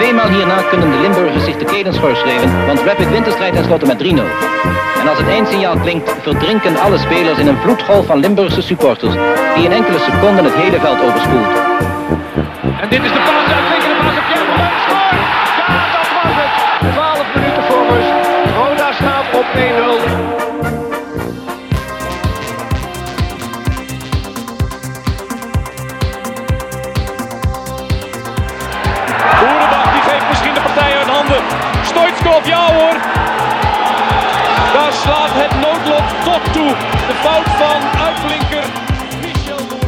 Tweemaal hierna kunnen de Limburgers zich de kelen schorschrijven, want Rapid wint de strijd tenslotte met 3-0. En als het eindsignaal klinkt, verdrinken alle spelers in een vloedgolf van Limburgse supporters, die in enkele seconden het hele veld overspoelt. En dit is de paas, uitstekende paas op Jan! Ja, dat was het! 12 minuten voor rust. Roda staat op 1-0. Fout van uitblinker Michel.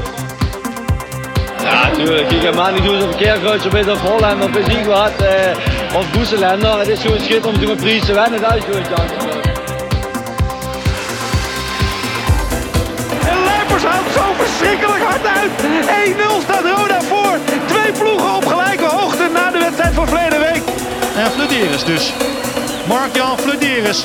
Ja, natuurlijk. Je gaat maar niet doen of Keerkruis of of Holland of ik wat. Eh, of Boeselender. Het is gewoon schitterend om te met Fries te winnen. Dat is gewoon chance. En Lijpers houdt zo verschrikkelijk hard uit. 1-0 staat Roda voor. Twee ploegen op gelijke hoogte na de wedstrijd van verleden week. En Flederis dus. Mark-Jan Flederis.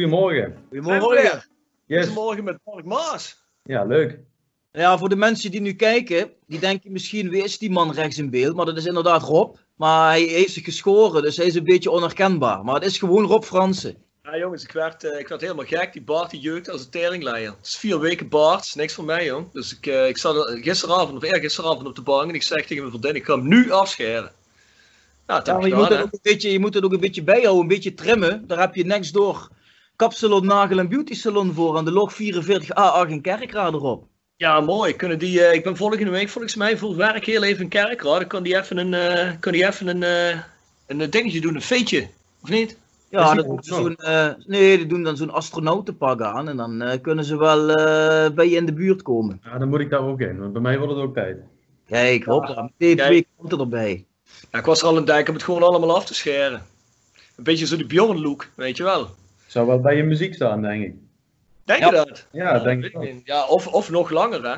Goedemorgen. Goedemorgen. Yes. Goedemorgen met Mark Maas. Ja, leuk. Ja, voor de mensen die nu kijken, die denken misschien wie is die man rechts in beeld, maar dat is inderdaad Rob. Maar hij heeft zich geschoren, dus hij is een beetje onherkenbaar. Maar het is gewoon Rob Fransen. Ja jongens, ik werd, eh, ik werd helemaal gek. Die baard die jeukt als een teringleier. Het is vier weken baard, is niks voor mij jong. Dus ik, eh, ik zat er gisteravond of eergisteravond op de bank en ik zeg tegen mijn vriendin, ik ga hem nu afscheren. Nou, Ja, maar je moet, het ook een beetje, je moet het ook een beetje bijhouden, een beetje trimmen. Daar heb je next door Kapsalon Nagel en Beauty Salon voor aan de log 44A8 in Kerkrade erop. Ja, mooi. Kunnen die, eh, ik ben volgende week volgens mij voor werk heel even in Kerkrade. Dan kan die even een, eh, kan die even een, eh, een dingetje doen, een feetje. Of niet? Ja, dat doen zo'n, eh, nee, die doen dan zo'n astronautenpak aan en dan eh, kunnen ze wel eh, bij je in de buurt komen. Ja, dan moet ik daar ook in, want bij mij wordt het ook tijd. Kijk, hop, meteen Kijk. twee kanten erbij. Ja, ik was er al het denken om het gewoon allemaal af te scheren. Een beetje zo die Bjorn look, weet je wel. Zou wel bij je muziek staan, denk ik. Denk Ja. je dat? Ja, denk ik wel. Ja, of, of nog langer, hè?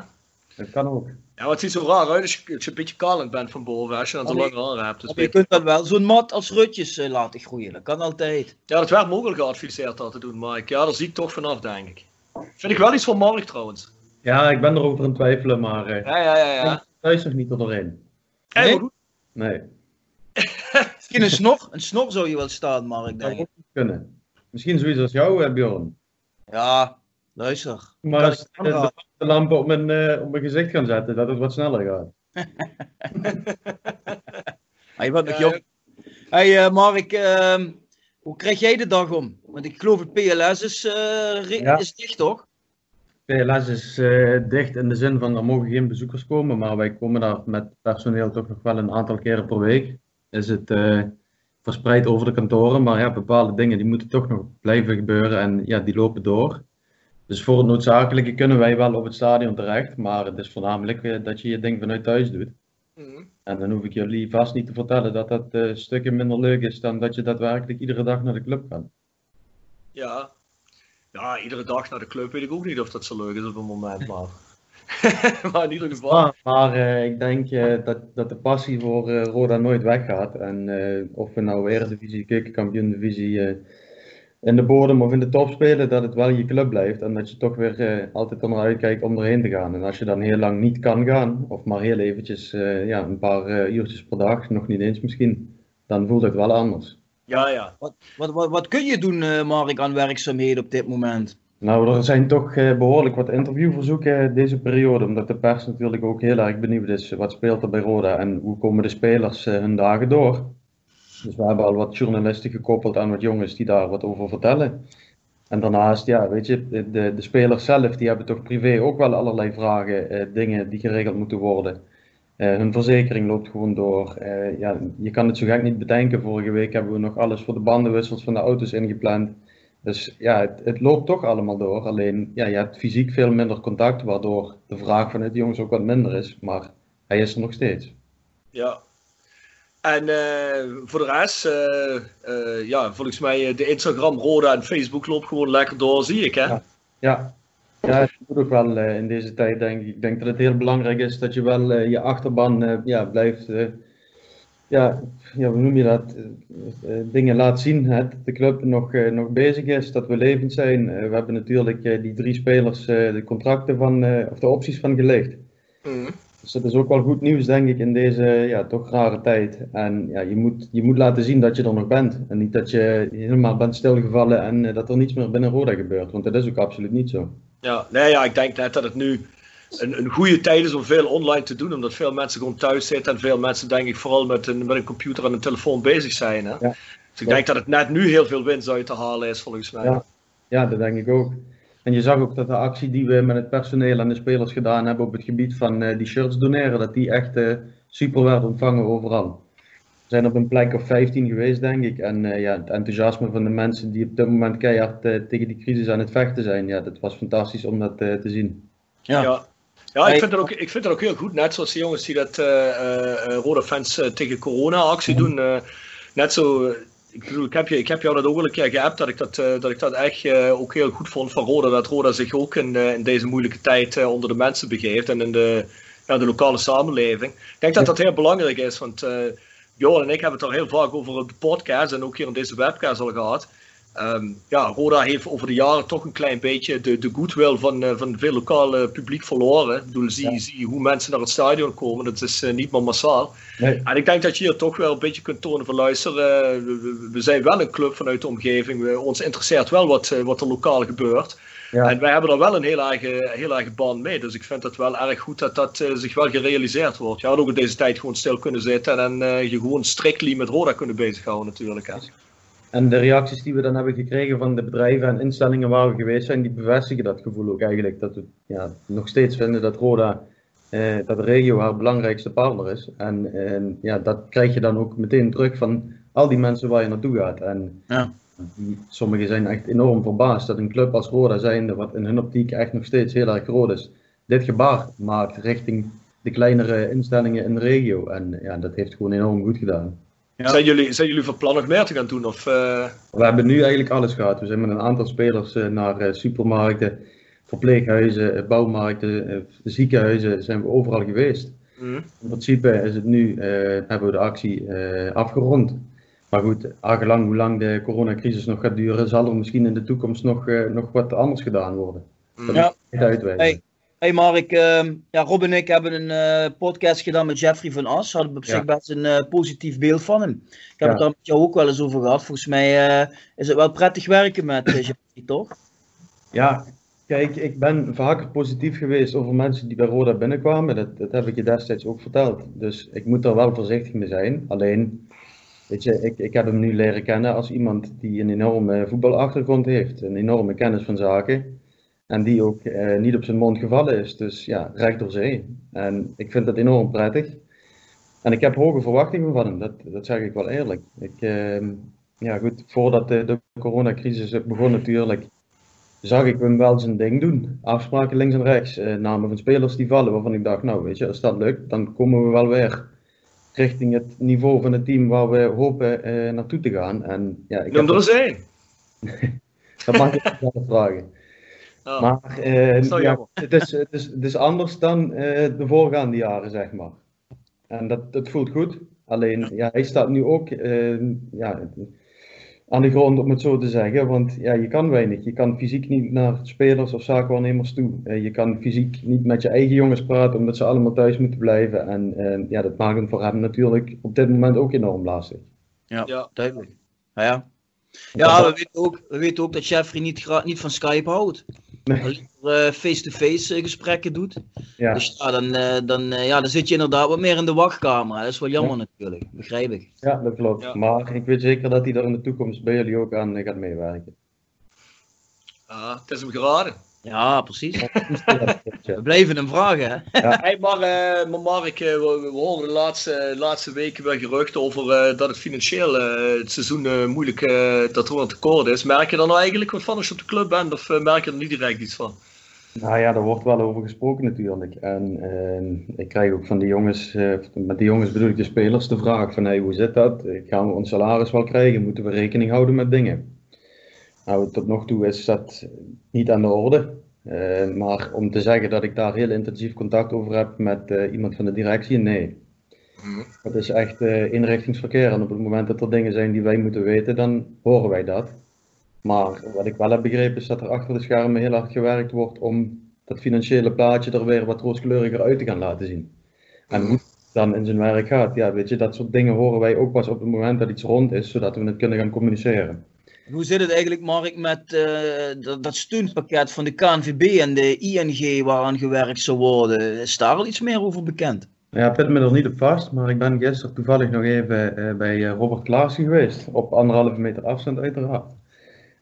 Dat kan ook. Ja, maar het ziet zo raar uit als je, als je een beetje kalend bent van boven, als je dan zo lang haar hebt. Dus je kunt dan wel zo'n mat als rutjes eh, laten groeien, dat kan altijd. Ja, dat werd mogelijk geadviseerd dat te doen, Mike. Ja, daar zie ik toch vanaf, denk ik. Vind ik wel iets voor Mark trouwens. Ja, ik ben erover aan het twijfelen, maar eh Ja, ja, ja, ja. thuis nog niet tot doorheen. Hey, Nee? Nee, Misschien een snor, een snor zou je wel staan, Mark, dat denk zou ik. ook niet kunnen. Misschien zoiets als jou, eh, Bjorn. Ja, luister. Maar als ik de, de lampen op mijn, eh, op mijn gezicht gaan zetten, dat het wat sneller gaat. Ah, je bent nog Ja, jong. Hey eh, Mark, ehm, hoe krijg jij de dag om? Want ik geloof het PLS is, eh, Ja. is dicht, toch? PLS is eh, dicht in de zin van er mogen geen bezoekers komen, maar wij komen daar met personeel toch nog wel een aantal keren per week. Is het eh, verspreid over de kantoren, maar ja, bepaalde dingen die moeten toch nog blijven gebeuren en ja, die lopen door. Dus voor het noodzakelijke kunnen wij wel op het stadion terecht, maar het is voornamelijk eh, dat je je ding vanuit thuis doet. Mhm. En dan hoef ik jullie vast niet te vertellen dat dat eh stukken minder leuk is dan dat je daadwerkelijk iedere dag naar de club gaat. Ja. Ja, iedere dag naar de club weet ik ook niet of dat zo leuk is op een moment, maar... maar in ieder geval... Maar, maar eh, ik denk eh, dat, dat de passie voor eh, Roda nooit weggaat. En eh, of we nou Eredivisie, Keukenkampioen-divisie eh, in de bodem of in de top spelen, dat het wel je club blijft. En dat je toch weer eh, altijd er naar uitkijkt om erheen te gaan. En als je dan heel lang niet kan gaan, of maar heel eventjes eh, ja, een paar eh, uurtjes per dag, nog niet eens misschien, dan voelt het wel anders. Ja, ja. Wat, wat, wat, wat kun je doen, eh, Mark, aan werkzaamheden op dit moment? Nou, er zijn toch eh, behoorlijk wat interviewverzoeken deze periode, omdat de pers natuurlijk ook heel erg benieuwd is wat speelt er bij Roda en hoe komen de spelers eh, hun dagen door. Dus we hebben al wat journalisten gekoppeld aan wat jongens die daar wat over vertellen. En daarnaast, ja, weet je, de, de, spelers zelf, die hebben toch privé ook wel allerlei vragen, eh, dingen die geregeld moeten worden. Eh, hun verzekering loopt gewoon door. Eh, ja, je kan het zo gek niet bedenken. Vorige week hebben we nog alles voor de bandenwissels van de auto's ingepland. Dus ja, het, het loopt toch allemaal door. Alleen, ja, je hebt fysiek veel minder contact, waardoor de vraag vanuit de jongens ook wat minder is. Maar hij is er nog steeds. Ja. En eh, voor de rest, eh, eh, ja, volgens mij de Instagram, Roda en Facebook loopt gewoon lekker door, zie ik hè? Ja. Ja, ja het moet ook wel in deze tijd denk ik. Ik denk dat het heel belangrijk is dat je wel je achterban ja, blijft, ja, ja, hoe noem je dat, dingen laat zien. Hè? Dat de club nog, nog bezig is, dat we levend zijn. we hebben natuurlijk die drie spelers de contracten van, of de opties van gelegd. Mm. Dus dat is ook wel goed nieuws, denk ik, in deze ja, toch rare tijd. En ja, je, moet, je moet laten zien dat je er nog bent. En niet dat je helemaal bent stilgevallen en eh, dat er niets meer binnen Roda gebeurt. Want dat is ook absoluut niet zo. Ja, nee, ja, ik denk net dat het nu een, een goede tijd is om veel online te doen. Omdat veel mensen gewoon thuis zitten. En veel mensen, denk ik, vooral met een, met een computer en een telefoon bezig zijn. Hè? Ja. Dus ik denk dat het net nu heel veel winst uit te halen is, volgens mij. Ja, ja dat denk ik ook. En je zag ook dat de actie die we met het personeel en de spelers gedaan hebben op het gebied van uh, die shirts doneren, dat die echt uh, super werd ontvangen overal. We zijn op een plek of 15 geweest, denk ik. En uh, ja, het enthousiasme van de mensen die op dit moment keihard tegen die crisis aan het vechten zijn, ja, dat was fantastisch om dat te zien. Ja. ja. Ja, ik vind, het ook, ik vind het ook heel goed. Net zoals de jongens die dat rode fans tegen corona actie doen. net zo ik bedoel, ik heb, je, ik heb jou dat ook wel een keer geappt dat ik dat, dat, ik dat echt ook heel goed vond van Roda. Dat Roda zich ook in, in deze moeilijke tijd onder de mensen begeeft en in de, ja, de lokale samenleving. Ik denk dat dat heel belangrijk is, want Johan en ik hebben het er heel vaak over op de podcast en ook hier in deze webcast al gehad. Um, ja, Roda heeft over de jaren toch een klein beetje de, de goodwill van, uh, van veel lokale publiek verloren. Ik bedoel, zie, zie hoe mensen naar het stadion komen. Dat is uh, niet meer massaal. Nee. En ik denk dat je hier toch wel een beetje kunt tonen van luister, uh, we, we, zijn wel een club vanuit de omgeving. We, ons interesseert wel wat, wat er lokaal gebeurt. Ja. En wij hebben er wel een heel erg, heel erg band mee. Dus ik vind het wel erg goed dat dat zich wel gerealiseerd wordt. Je had ook in deze tijd gewoon stil kunnen zitten en je gewoon strictly met Roda kunnen bezighouden natuurlijk. Hè. En de reacties die we dan hebben gekregen van de bedrijven en instellingen waar we geweest zijn, die bevestigen dat gevoel ook eigenlijk. Dat we ja, nog steeds vinden dat Roda, eh, dat de regio haar belangrijkste partner is. En, en ja, dat krijg je dan ook meteen terug van al die mensen waar je naartoe gaat. En ja. die, sommigen zijn echt enorm verbaasd dat een club als Roda zijnde, wat in hun optiek echt nog steeds heel erg groot is, dit gebaar maakt richting de kleinere instellingen in de regio. En ja, dat heeft gewoon enorm goed gedaan. Zijn, jullie, zijn jullie van plan nog meer te gaan doen? Of, uh... We hebben nu eigenlijk alles gehad. We zijn met een aantal spelers uh, naar uh, supermarkten, verpleeghuizen, bouwmarkten, ziekenhuizen, zijn we overal geweest. Mm. In principe is het nu, hebben we de actie afgerond. Maar goed, aangelang hoe lang de coronacrisis nog gaat duren, zal er misschien in de toekomst nog, nog wat anders gedaan worden. Dat ja. Hey, Hey Mark, uh, ja, Rob en ik hebben een uh, podcast gedaan met Jeffrey van As. Hadden op zich best een uh, positief beeld van hem. Ik heb het daar met jou ook wel eens over gehad. Volgens mij eh, is het wel prettig werken met Jeffrey, toch? Ja, kijk, ik ben vaker positief geweest over mensen die bij Roda binnenkwamen. Dat, dat heb ik je destijds ook verteld. Dus ik moet er wel voorzichtig mee zijn. Alleen, weet je, ik, ik heb hem nu leren kennen als iemand die een enorme voetbalachtergrond heeft. Een enorme kennis van zaken. En die ook eh, niet op zijn mond gevallen is. Dus ja, recht door zee. En ik vind dat enorm prettig. En ik heb hoge verwachtingen van hem, dat, dat zeg ik wel eerlijk. Ik, uh, ja goed, voordat de, de coronacrisis begon natuurlijk, zag ik hem wel zijn ding doen. Afspraken links en rechts, uh, namen van spelers die vallen, waarvan ik dacht, nou weet je, als dat lukt, dan komen we wel weer richting het niveau van het team waar we hopen uh, naartoe te gaan. En, ja, ik er één. dat mag ik wel vragen. Oh. Maar uh, ja, het, is, het, is, het is anders dan uh, de voorgaande jaren, zeg maar. En dat, dat voelt goed. Alleen, ja, hij staat nu ook uh, ja, aan de grond, om het zo te zeggen. Want ja, je kan weinig. Je kan fysiek niet naar spelers of zaakwaarnemers toe. je kan fysiek niet met je eigen jongens praten, omdat ze allemaal thuis moeten blijven. En ja, dat maakt hem voor hem natuurlijk op dit moment ook enorm lastig. Ja, ja. duidelijk. Nou ja, ja, we weten ook, we weten ook dat Jeffrey niet, niet van Skype houdt. Nee. Eh, face-to-face uh, gesprekken doet. Ja. Dus ja, dan, uh, dan, ja, dan zit je inderdaad wat meer in de wachtkamer. Dat is wel jammer natuurlijk, begrijp ik. Ja, dat klopt. Maar ik weet zeker dat hij er in de toekomst bij jullie ook aan gaat meewerken. Ah, het is hem geraden. Ja, precies. we blijven hem vragen, hè? Ja. Hey, maar, uh, maar Mark, uh, we, we, horen de laatste, laatste weken weer geruchten over uh, dat het financieel het seizoen moeilijk dat er een tekort is. Merk je er nou eigenlijk wat van als je op de club bent, of merk je er niet direct iets van? Nou ja, daar wordt wel over gesproken natuurlijk. En uh, ik krijg ook van die jongens, uh, met die jongens bedoel ik de spelers, de vraag van hey, hoe zit dat? Gaan we ons salaris wel krijgen? Moeten we rekening houden met dingen? Nou, tot nog toe is dat niet aan de orde. Uh, maar om te zeggen dat ik daar heel intensief contact over heb met iemand van de directie, nee. Dat is echt inrichtingsverkeer. En op het moment dat er dingen zijn die wij moeten weten, dan horen wij dat. Maar wat ik wel heb begrepen is dat er achter de schermen heel hard gewerkt wordt om dat financiële plaatje er weer wat rooskleuriger uit te gaan laten zien. En hoe het dan in zijn werk gaat, ja, weet je, dat soort dingen horen wij ook pas op het moment dat iets rond is, zodat we het kunnen gaan communiceren. Hoe zit het eigenlijk, Mark, met uh, dat, steunpakket van de KNVB en de ING waaraan gewerkt zou worden? Is daar al iets meer over bekend? Ja, ben me er niet op vast, maar ik ben gisteren toevallig nog even uh, bij eh, Robert Klaassen geweest. Op anderhalve meter afstand uiteraard.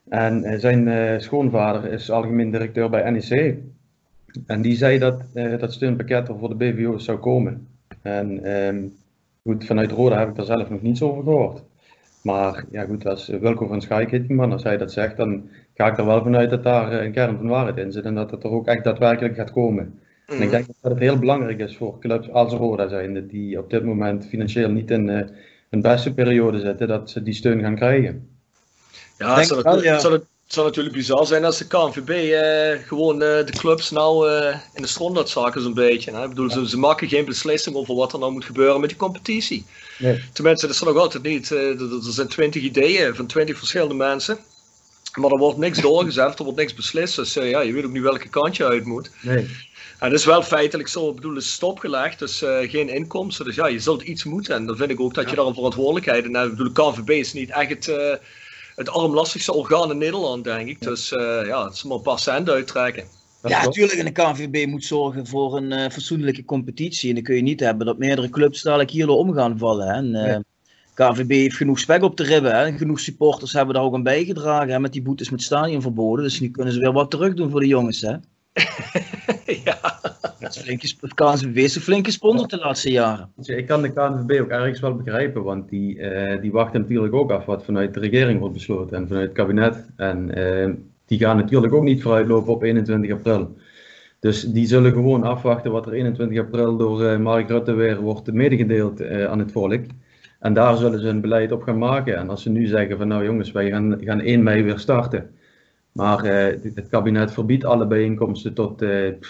En eh, zijn schoonvader is algemeen directeur bij NEC. En die zei dat dat steunpakket er voor de BVO's zou komen. En um, goed, vanuit Roda heb ik er zelf nog niets over gehoord. Maar ja goed, als Wilco van Schaik als hij dat zegt, dan ga ik er wel vanuit dat daar een kern van waarheid in zit. En dat het er ook echt daadwerkelijk gaat komen. En ik mhm. denk dat het heel belangrijk is voor clubs als Roda zijnde, die op dit moment financieel niet in hun beste periode zitten, dat ze die steun gaan krijgen. Ja, het wel, ja. Zou, het, zou, natuurlijk bizar zijn als de KNVB eh, gewoon eh, de clubs nou eh, in de stront laat zaken zo'n beetje. Hè? Ik bedoel, ze, ze, maken geen beslissing over wat er nou moet gebeuren met die competitie. Nee. Tenminste, dat is er nog altijd niet. er zijn twintig ideeën van twintig verschillende mensen. Maar er wordt niks doorgezet, er wordt niks beslist. Dus ja, je weet ook niet welke kant je uit moet. Nee. En dat is wel feitelijk zo, ik bedoel, is stopgelegd, dus uh, geen inkomsten. Dus ja, je zult iets moeten. En dan vind ik ook dat je daar een verantwoordelijkheid in hebt. Ik bedoel, de KVB is niet echt het, uh, het armlastigste orgaan in Nederland, denk ik. Dus uh, ja, het is maar een paar cent uittrekken. Ja, natuurlijk. En de KNVB moet zorgen voor een uh, fatsoenlijke competitie. En dan kun je niet hebben dat meerdere clubs dadelijk hierdoor om gaan vallen. Hè. En, uh, ja. KNVB heeft genoeg spek op te ribben. Hè. En genoeg supporters hebben daar ook aan bijgedragen. Hè, met die boetes met stadionverboden. Dus nu kunnen ze weer wat terug doen voor de jongens. Hè. ja. Het KNVB is een flinke sponsor de laatste jaren. Ik kan de KNVB ook ergens wel begrijpen, want die, uh, die wachten natuurlijk ook af wat vanuit de regering wordt besloten en vanuit het kabinet. En uh, die gaan natuurlijk ook niet vooruitlopen op 21 april. Dus die zullen gewoon afwachten wat er 21 april door uh, Mark Rutte weer wordt medegedeeld aan het volk. En daar zullen ze een beleid op gaan maken. En als ze nu zeggen van nou jongens, wij gaan, gaan 1 mei weer starten maar uh, het kabinet verbiedt alle bijeenkomsten tot, uh,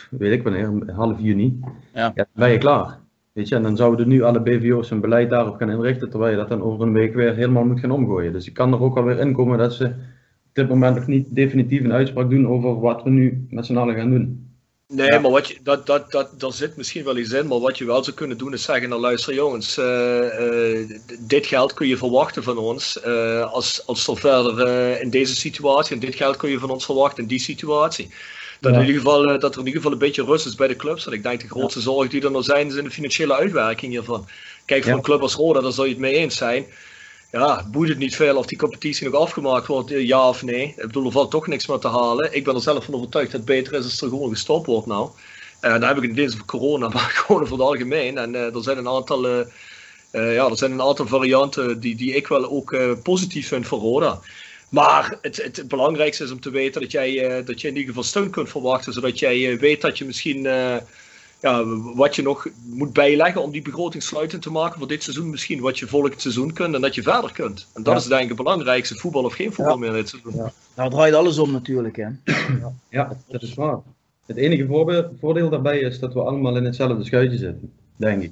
weet ik wanneer, half juni. Ja. ja. dan ben je klaar. Weet je, en dan zouden nu alle BVO's hun beleid daarop gaan inrichten, terwijl je dat dan over een week weer helemaal moet gaan omgooien. Dus ik kan er ook alweer in komen dat ze op dit moment nog niet definitief een uitspraak doen over wat we nu met z'n allen gaan doen. Nee, maar wat je, dat, dat, dat, daar zit misschien wel iets in, maar wat je wel zou kunnen doen is zeggen, nou luister jongens, uh, uh, dit geld kun je verwachten van ons uh, als, als er verder in deze situatie, en dit geld kun je van ons verwachten in die situatie. Dat, in ieder geval, dat er in ieder geval een beetje rust is bij de clubs. Want ik denk de grootste ja. zorg die er nog zijn, is in de financiële uitwerking hiervan. Kijk, voor een club als Roda, daar zou je het mee eens zijn ja, boeit het niet veel of die competitie nog afgemaakt wordt, ja of nee. Ik bedoel, er valt toch niks meer te halen. Ik ben er zelf van overtuigd dat het beter is als er gewoon gestopt wordt nou. En uh, dan heb ik het niet eens corona, maar gewoon voor het algemeen. En uh, er zijn een aantal, ja, er zijn een aantal varianten die, die ik wel ook positief vind voor Roda. Maar het, het, belangrijkste is om te weten dat jij, dat je in ieder geval steun kunt verwachten, zodat jij weet dat je misschien ja, wat je nog moet bijleggen om die begroting sluitend te maken voor dit seizoen. Misschien wat je volgend seizoen kunt en dat je verder kunt. En dat is denk ik het belangrijkste, voetbal of geen voetbal meer dit seizoen. Ja. Nou, het draait alles om natuurlijk. Hè? ja, dat is waar. Het enige voordeel daarbij is dat we allemaal in hetzelfde schuitje zitten, denk ik.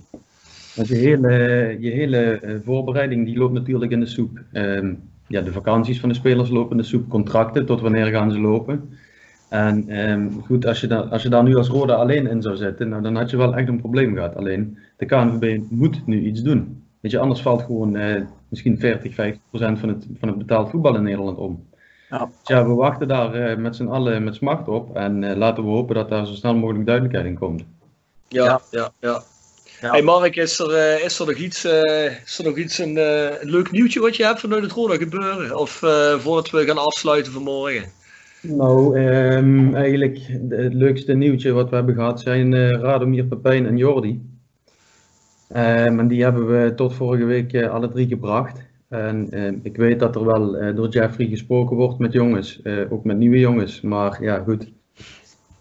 Want je hele, je hele eh, voorbereiding die loopt natuurlijk in de soep. Um, ja, de vakanties van de spelers lopen in de soep, contracten, tot wanneer gaan ze lopen. En um, goed, als je, daar, als je daar nu als Roda alleen in zou zitten, nou, dan had je wel echt een probleem gehad. Alleen de KNVB moet nu iets doen. Weet je, anders valt gewoon uh, misschien 40, 50 procent van het, van het betaald voetbal in Nederland om. Ja. Dus ja, we wachten daar uh, met z'n allen met smacht op en uh, laten we hopen dat daar zo snel mogelijk duidelijkheid in komt. Ja, ja, ja. ja. ja. Hey Mark, is er, is er nog iets, is er nog iets een, een leuk nieuwtje wat je hebt vanuit het Roda gebeuren? Of voordat we gaan afsluiten vanmorgen? Nou, um, eigenlijk het leukste nieuwtje wat we hebben gehad zijn uh, Radomir Pepijn en Jordi. Um, en die hebben we tot vorige week uh, alle drie gebracht. En uh, ik weet dat er wel door Jeffrey gesproken wordt met jongens, ook met nieuwe jongens. Maar ja, goed.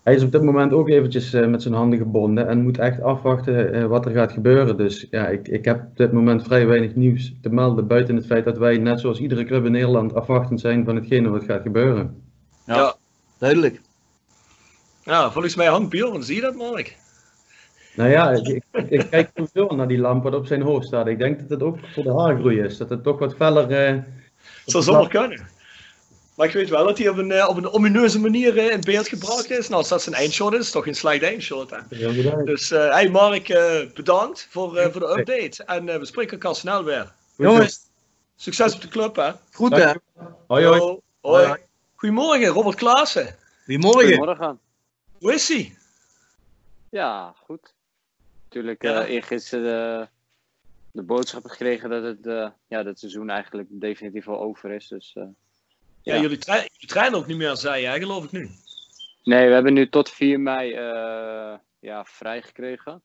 hij is op dit moment ook eventjes met zijn handen gebonden en moet echt afwachten wat er gaat gebeuren. Dus ja, ik, ik heb op dit moment vrij weinig nieuws te melden, buiten het feit dat wij net zoals iedere club in Nederland afwachtend zijn van hetgene wat gaat gebeuren. Ja, ja. duidelijk. Ja, volgens mij hangt Bjorn, zie je dat Mark? Nou ja, ik, ik kijk veel naar die lamp wat op zijn hoofd staat. Ik denk dat het ook voor de haargroei is. Dat het toch wat feller... Uh, zou zomaar kunnen. Maar ik weet wel dat hij op een, uh, op een omineuze manier uh, in beeld gebracht is. Nou, als dat zijn eindshot is, is toch een slecht eindshot. Hè? Dus uh, hey Mark, bedankt voor, voor de update. En we spreken elkaar snel weer. Jongens. Succes op de club, hè. Goed, hè. Hoi, hoi. hoi. Goedemorgen, Robert Klaassen. Goedemorgen. Goedemorgen. Hoe is hij? Ja, goed. Natuurlijk ja. uh, eergisteren de, de boodschap gekregen dat het, uh, ja, dat het seizoen eigenlijk definitief al over is. Dus, uh, ja, ja, jullie, trein, jullie trainen ook niet meer, zei jij, geloof ik nu. Nee, we hebben nu tot 4 mei ja, vrijgekregen.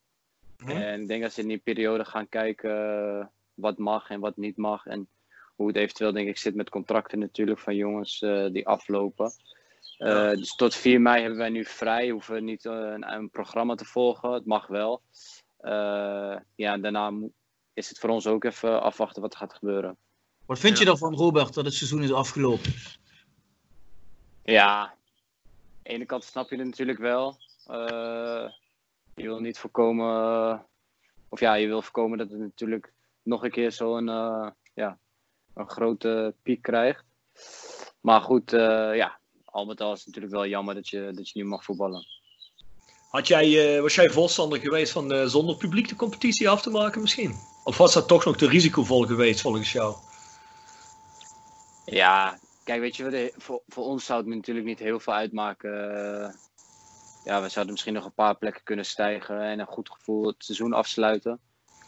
Hm. En ik denk dat ze in die periode gaan kijken wat mag en wat niet mag. En hoe het eventueel, denk ik, zit met contracten natuurlijk van jongens die aflopen. Uh, dus tot 4 mei hebben wij nu vrij. Hoeven niet uh, een, een, programma te volgen. Het mag wel. Uh, ja, daarna is het voor ons ook even afwachten wat er gaat gebeuren. Wat vind je ervan, Robert, dat het seizoen is afgelopen? Ja, aan de ene kant snap je het natuurlijk wel. je wil niet voorkomen, of ja, je wil voorkomen dat het natuurlijk nog een keer zo'n ja, een grote piek krijgt. Maar goed, ja, al met al is het natuurlijk wel jammer dat je, dat je niet mag voetballen. Had jij, uh, was jij voorstander geweest van uh, zonder publiek de competitie af te maken misschien? Of was dat toch nog te risicovol geweest volgens jou? Ja, kijk, weet je, voor, voor ons zou het natuurlijk niet heel veel uitmaken. ja, we zouden misschien nog een paar plekken kunnen stijgen en een goed gevoel het seizoen afsluiten.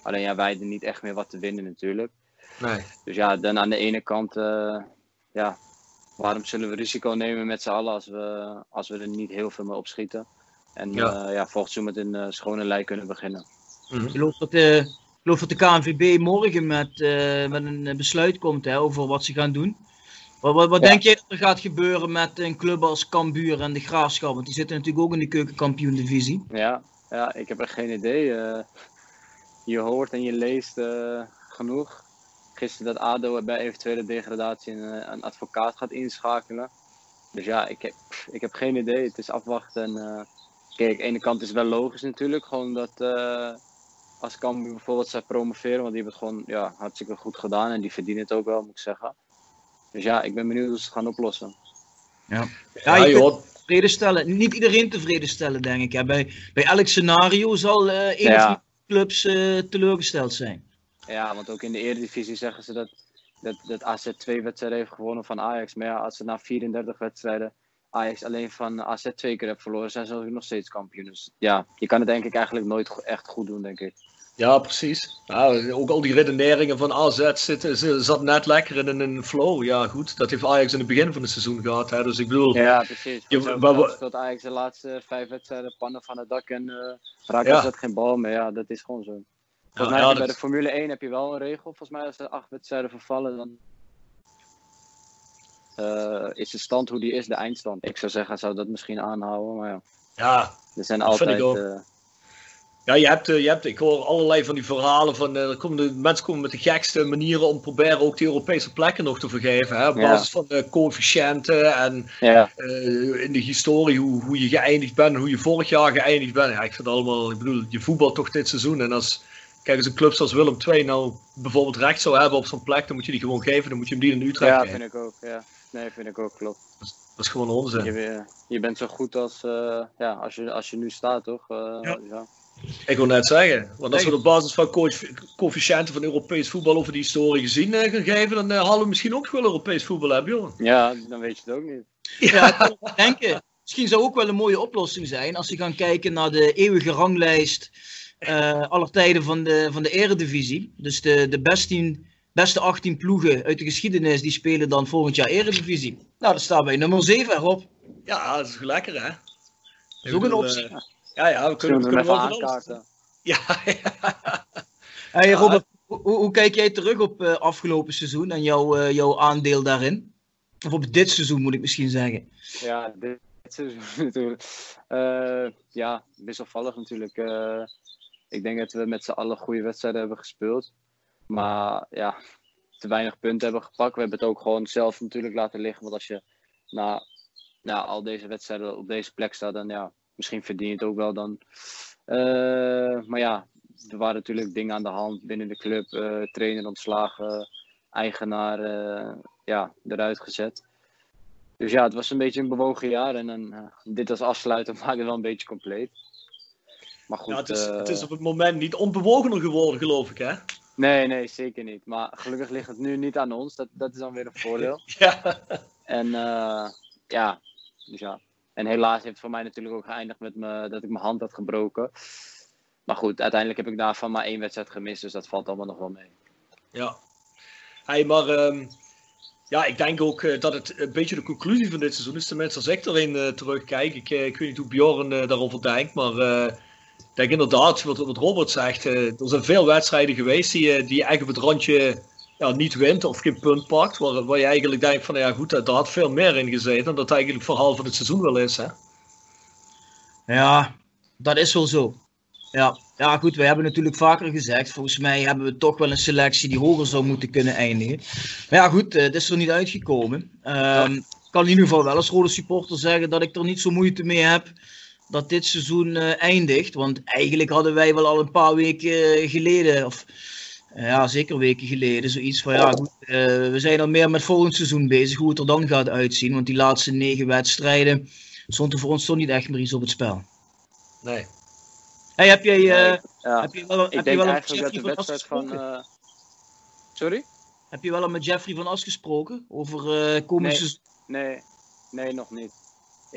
Alleen ja, wij er niet echt meer wat te winnen natuurlijk. Nee. Dus ja, dan aan de ene kant, uh, ja, waarom zullen we risico nemen met z'n allen als we, als we er niet heel veel mee opschieten? En ja, uh, ja volgend seizoen met een uh, schone lei kunnen beginnen. Mm -hmm. Ik geloof dat de, geloof dat de KNVB morgen met, uh, met een besluit komt hè, over wat ze gaan doen. Wat, wat, wat ja. denk je dat er gaat gebeuren met een club als Cambuur en de Graafschap? Want die zitten natuurlijk ook in de keukenkampioen-divisie. Ja, ja, ik heb er geen idee. je hoort en je leest genoeg gisteren dat ADO bij eventuele degradatie een, een, advocaat gaat inschakelen. Dus ja, ik heb, ik heb geen idee. Het is afwachten. En, uh, kijk, aan de ene kant is het wel logisch natuurlijk. Gewoon dat uh, als Cambuur bijvoorbeeld zou promoveren. Want die hebben het gewoon ja, hartstikke goed gedaan. En die verdienen het ook wel, moet ik zeggen. Dus ja, ik ben benieuwd hoe ze het gaan oplossen. Ja, ja, je ja, tevreden stellen. Niet iedereen tevreden stellen, denk ik. Hè. Bij, bij elk scenario zal uh, één ja. of twee clubs teleurgesteld zijn. Ja, want ook in de Eredivisie zeggen ze dat, dat, dat AZ twee wedstrijden heeft gewonnen van Ajax. Maar ja, als ze na 34 wedstrijden Ajax alleen van AZ twee keer hebben verloren, zijn ze nog steeds kampioen. Dus ja, je kan het denk ik eigenlijk nooit echt goed doen, denk ik. Ja, precies. Ja, ook al die redeneringen van AZ zitten, ze zat net lekker in een flow. Ja, goed. Dat heeft Ajax in het begin van het seizoen gehad. Hè. Dus ik bedoel... Ja, precies. Je, maar, speelt Ajax de laatste vijf wedstrijden pannen van het dak en uh, raakt ja. geen bal meer. Ja, dat is gewoon zo. Volgens mij ja, bij de Formule 1 heb je wel een regel. Volgens mij als er acht wedstrijden vervallen, dan uh, is de stand hoe die is, de eindstand. Ik zou zeggen, zou dat misschien aanhouden, maar ja. Ja, er zijn altijd... Uh... ja, je hebt, je hebt, ik hoor allerlei van die verhalen van, komen de, mensen komen met de gekste manieren om proberen ook die Europese plekken nog te vergeven. Hè, op basis ja. van de coëfficiënten en ja. in de historie hoe, hoe je geëindigd bent en hoe je vorig jaar geëindigd bent. Ja, ik vind het allemaal, ik bedoel, je voetbal toch dit seizoen en als Kijk, als een club zoals Willem II nou bijvoorbeeld recht zou hebben op zo'n plek, dan moet je die gewoon geven. Dan moet je hem die in Utrecht ja, geven. Ja, vind ik ook. Ja. Nee, vind ik ook, klopt. Dat is, dat is gewoon onzin. Je, je, bent zo goed als, uh, ja, als, je, als je nu staat, toch? Uh, ja. ja. Ik wil net zeggen, want als we op basis van coëfficiënten van Europees voetbal over die historie gezien uh, gaan geven, dan hadden we misschien ook wel Europees voetbal hebben, joh. Ja, dan weet je het ook niet. Ja, ik denken. Misschien zou ook wel een mooie oplossing zijn als je gaan kijken naar de eeuwige ranglijst aller tijden van de, van de eredivisie. Dus de, de beste, beste 18 ploegen uit de geschiedenis, die spelen dan volgend jaar eredivisie. Nou, dat staat bij nummer 7 erop. Ja, dat is lekker hè. Dat is ook een optie. Uh, ja, ja, we kunnen, we kunnen wel aankaarten. Ja, ja. Hey Robert, hoe, hoe, kijk jij terug op uh, afgelopen seizoen en jouw, jouw aandeel daarin? Of op dit seizoen moet ik misschien zeggen. Ja, dit seizoen natuurlijk. ja, wisselvallig natuurlijk. Ik denk dat we met z'n allen goede wedstrijden hebben gespeeld. Maar ja, te weinig punten hebben gepakt. We hebben het ook gewoon zelf natuurlijk laten liggen. Want als je na, na al deze wedstrijden op deze plek staat, dan ja, misschien verdien je het ook wel dan. maar ja, er waren natuurlijk dingen aan de hand binnen de club. trainer ontslagen, eigenaar ja, eruit gezet. Dus ja, het was een beetje een bewogen jaar. En uh, dit als afsluiter maakt het wel een beetje compleet. Maar goed. Ja, het, is, uh... het is op het moment niet onbewogener geworden, geloof ik, hè? Nee, nee, zeker niet. Maar gelukkig ligt het nu niet aan ons. Dat, dat is dan weer een voordeel. ja. En uh, ja, dus ja. En helaas heeft het voor mij natuurlijk ook geëindigd met me, dat ik mijn hand had gebroken. Maar goed, uiteindelijk heb ik daarvan maar één wedstrijd gemist. Dus dat valt allemaal nog wel mee. Ja. Hey, maar um, ja, ik denk ook uh, dat het een beetje de conclusie van dit seizoen is. Tenminste, als ik erin uh, terugkijk. Ik, ik weet niet hoe Bjorn daarover denkt. Maar denk inderdaad, wat, wat Robert zegt. er zijn veel wedstrijden geweest die, die je echt op het randje ja, niet wint of geen punt pakt. Waar, waar je eigenlijk denkt van ja goed, daar had veel meer in gezeten. En dat eigenlijk verhaal van het seizoen wel is. Hè? Ja, dat is wel zo. Ja, ja, goed, we hebben natuurlijk vaker gezegd, volgens mij hebben we toch wel een selectie die hoger zou moeten kunnen eindigen. Maar ja, goed, het is er niet uitgekomen. Um, Ik kan in ieder geval wel als rode supporter zeggen dat ik er niet zo moeite mee heb dat dit seizoen uh, eindigt. Want eigenlijk hadden wij wel al een paar weken geleden, of uh, ja, zeker weken geleden, zoiets van ja, goed, uh, we zijn al meer met volgend seizoen bezig, hoe het er dan gaat uitzien. Want die laatste negen wedstrijden stond er voor ons toch niet echt meer iets op het spel. Nee. Hey, heb jij, uh, ja. heb je wel, ik heb denk je wel eigenlijk dat de wedstrijd van. Uh... Sorry? Heb je wel al met Jeffrey van As gesproken over uh, komend nee, seizoen? Nee, nee, nog niet.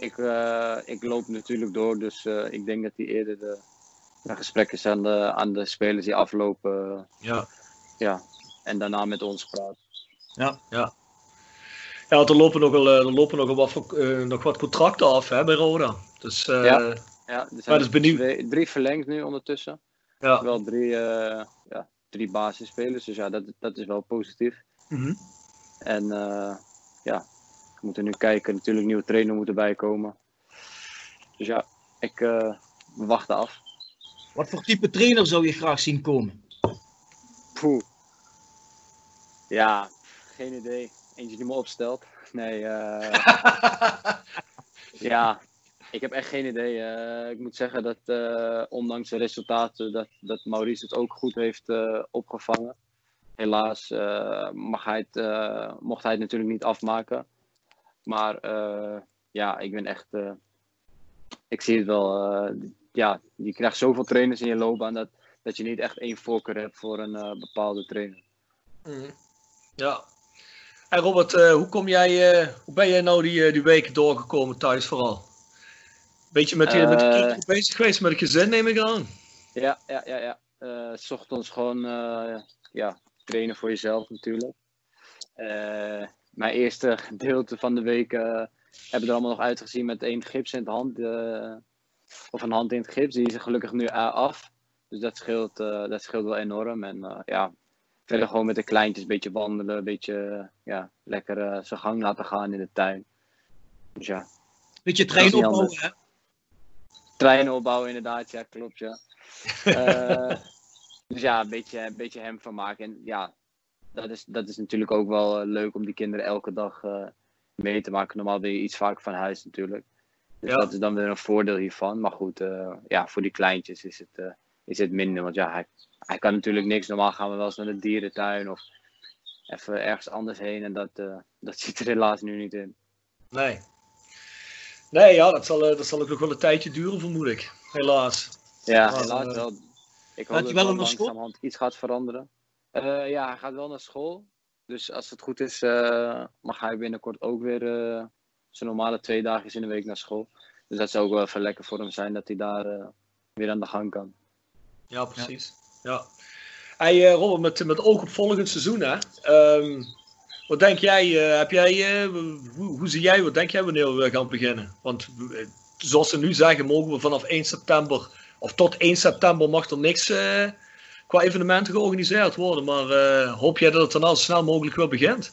Ik, uh, ik loop natuurlijk door, dus uh, ik denk dat hij eerder de, de gesprekken aan de, aan de spelers die aflopen. Ja. ja. En daarna met ons praat. Ja, ja. Ja, er lopen nogal, er lopen nogal wat, nog wat contracten af hè, bij Roda. Dus, ja. Ja, er zijn dus benieuwd. Twee, drie verlengd nu ondertussen. Ja. Wel drie, uh, ja, drie basisspelers, dus ja, dat, dat is wel positief. Mm -hmm. En ja, we moeten nu kijken. Natuurlijk, nieuwe trainer moet erbij komen. Dus ja, ik uh, we wachten af. Wat voor type trainer zou je graag zien komen? Poeh. Ja, geen idee. Eentje die me opstelt. Nee, ja, ik heb echt geen idee. Uh, ik moet zeggen dat uh, ondanks de resultaten dat, dat Maurice het ook goed heeft uh, opgevangen. Helaas mag hij het, mocht hij het natuurlijk niet afmaken. Maar ja, ik ben echt... ik zie het wel. ja, je krijgt zoveel trainers in je loopbaan dat, dat je niet echt één voorkeur hebt voor een bepaalde trainer. Mm. Ja. En Robert, hoe, kom jij, hoe ben jij nou die, die weken doorgekomen thuis vooral? Beetje met, uh, met de kinderen bezig geweest, met het gezin neem ik aan. Ja, ja, ja. ja. S ochtends gewoon ja, trainen voor jezelf natuurlijk. Mijn eerste gedeelte van de week hebben er allemaal nog uitgezien met één gips in de hand. of een hand in het gips. Die is er gelukkig nu af. Dus dat scheelt, dat scheelt wel enorm. En ja, verder gewoon met de kleintjes een beetje wandelen. Een beetje ja, lekker zijn gang laten gaan in de tuin. Dus ja. Beetje trainen opbouwen hè? treinen opbouwen, inderdaad. Ja, klopt, ja. uh, dus ja, een beetje, een beetje hem van maken. En ja, dat is, dat is natuurlijk ook wel uh, leuk om die kinderen elke dag uh, mee te maken. Normaal ben je iets vaker van huis natuurlijk. Dus Ja. dat is dan weer een voordeel hiervan. Maar goed, ja, voor die kleintjes is het, is het minder. Want ja, hij, hij kan natuurlijk niks. Normaal gaan we wel eens naar de dierentuin of even ergens anders heen. En dat, dat zit er helaas nu niet in. Nee. Nee, ja, dat zal, eh, dat zal ook nog wel een tijdje duren, vermoed ik. Helaas. Ja, helaas eh, wel. Ik hoop dat wel wel langzamerhand iets gaat veranderen. Eh, ja, hij gaat wel naar school. Dus als het goed is, eh, mag hij binnenkort ook weer eh, zijn normale twee dagen in de week naar school. Dus dat zou ook wel even lekker voor hem zijn dat hij daar weer aan de gang kan. Ja, precies. Ja. Hey, eh, Robert, met, met oog op volgend seizoen, hè? Ehm, wat denk jij, heb jij hoe, zie jij, wat denk jij wanneer we gaan beginnen? Want zoals ze nu zeggen, mogen we vanaf 1 september, of tot 1 september mag er niks qua evenementen georganiseerd worden. Maar eh, hoop jij dat het dan al zo snel mogelijk wel begint?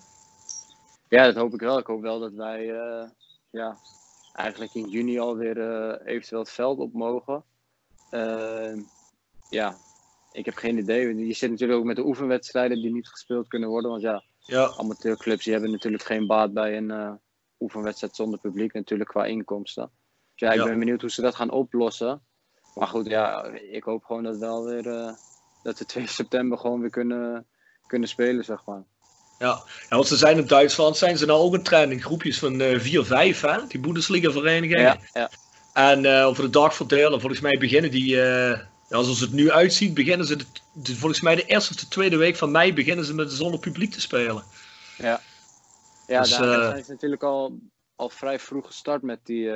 Ja, dat hoop ik wel. Ik hoop wel dat wij eh, ja, eigenlijk in juni alweer uh, eventueel het veld op mogen. Ja, ik heb geen idee. Je zit natuurlijk ook met de oefenwedstrijden die niet gespeeld kunnen worden. Want ja, ja. amateurclubs die hebben natuurlijk geen baat bij een oefenwedstrijd zonder publiek natuurlijk qua inkomsten. Dus ja, ik ben benieuwd hoe ze dat gaan oplossen. Maar goed, ja, ik hoop gewoon dat we wel weer dat we 2 september gewoon weer kunnen, kunnen spelen, zeg maar. Ja. ja, want ze zijn in Duitsland, zijn ze nou ook een trend in groepjes van uh, 4, 5, hè? die Bundesliga-verenigingen. Ja, ja. En uh, over de dag verdelen, volgens mij beginnen die, uh, ja, zoals het nu uitziet, beginnen ze de, de, volgens mij de eerste of de tweede week van mei beginnen ze met zonder publiek te spelen. Ja, ja dus, daar zijn ze natuurlijk al, al vrij vroeg gestart met die,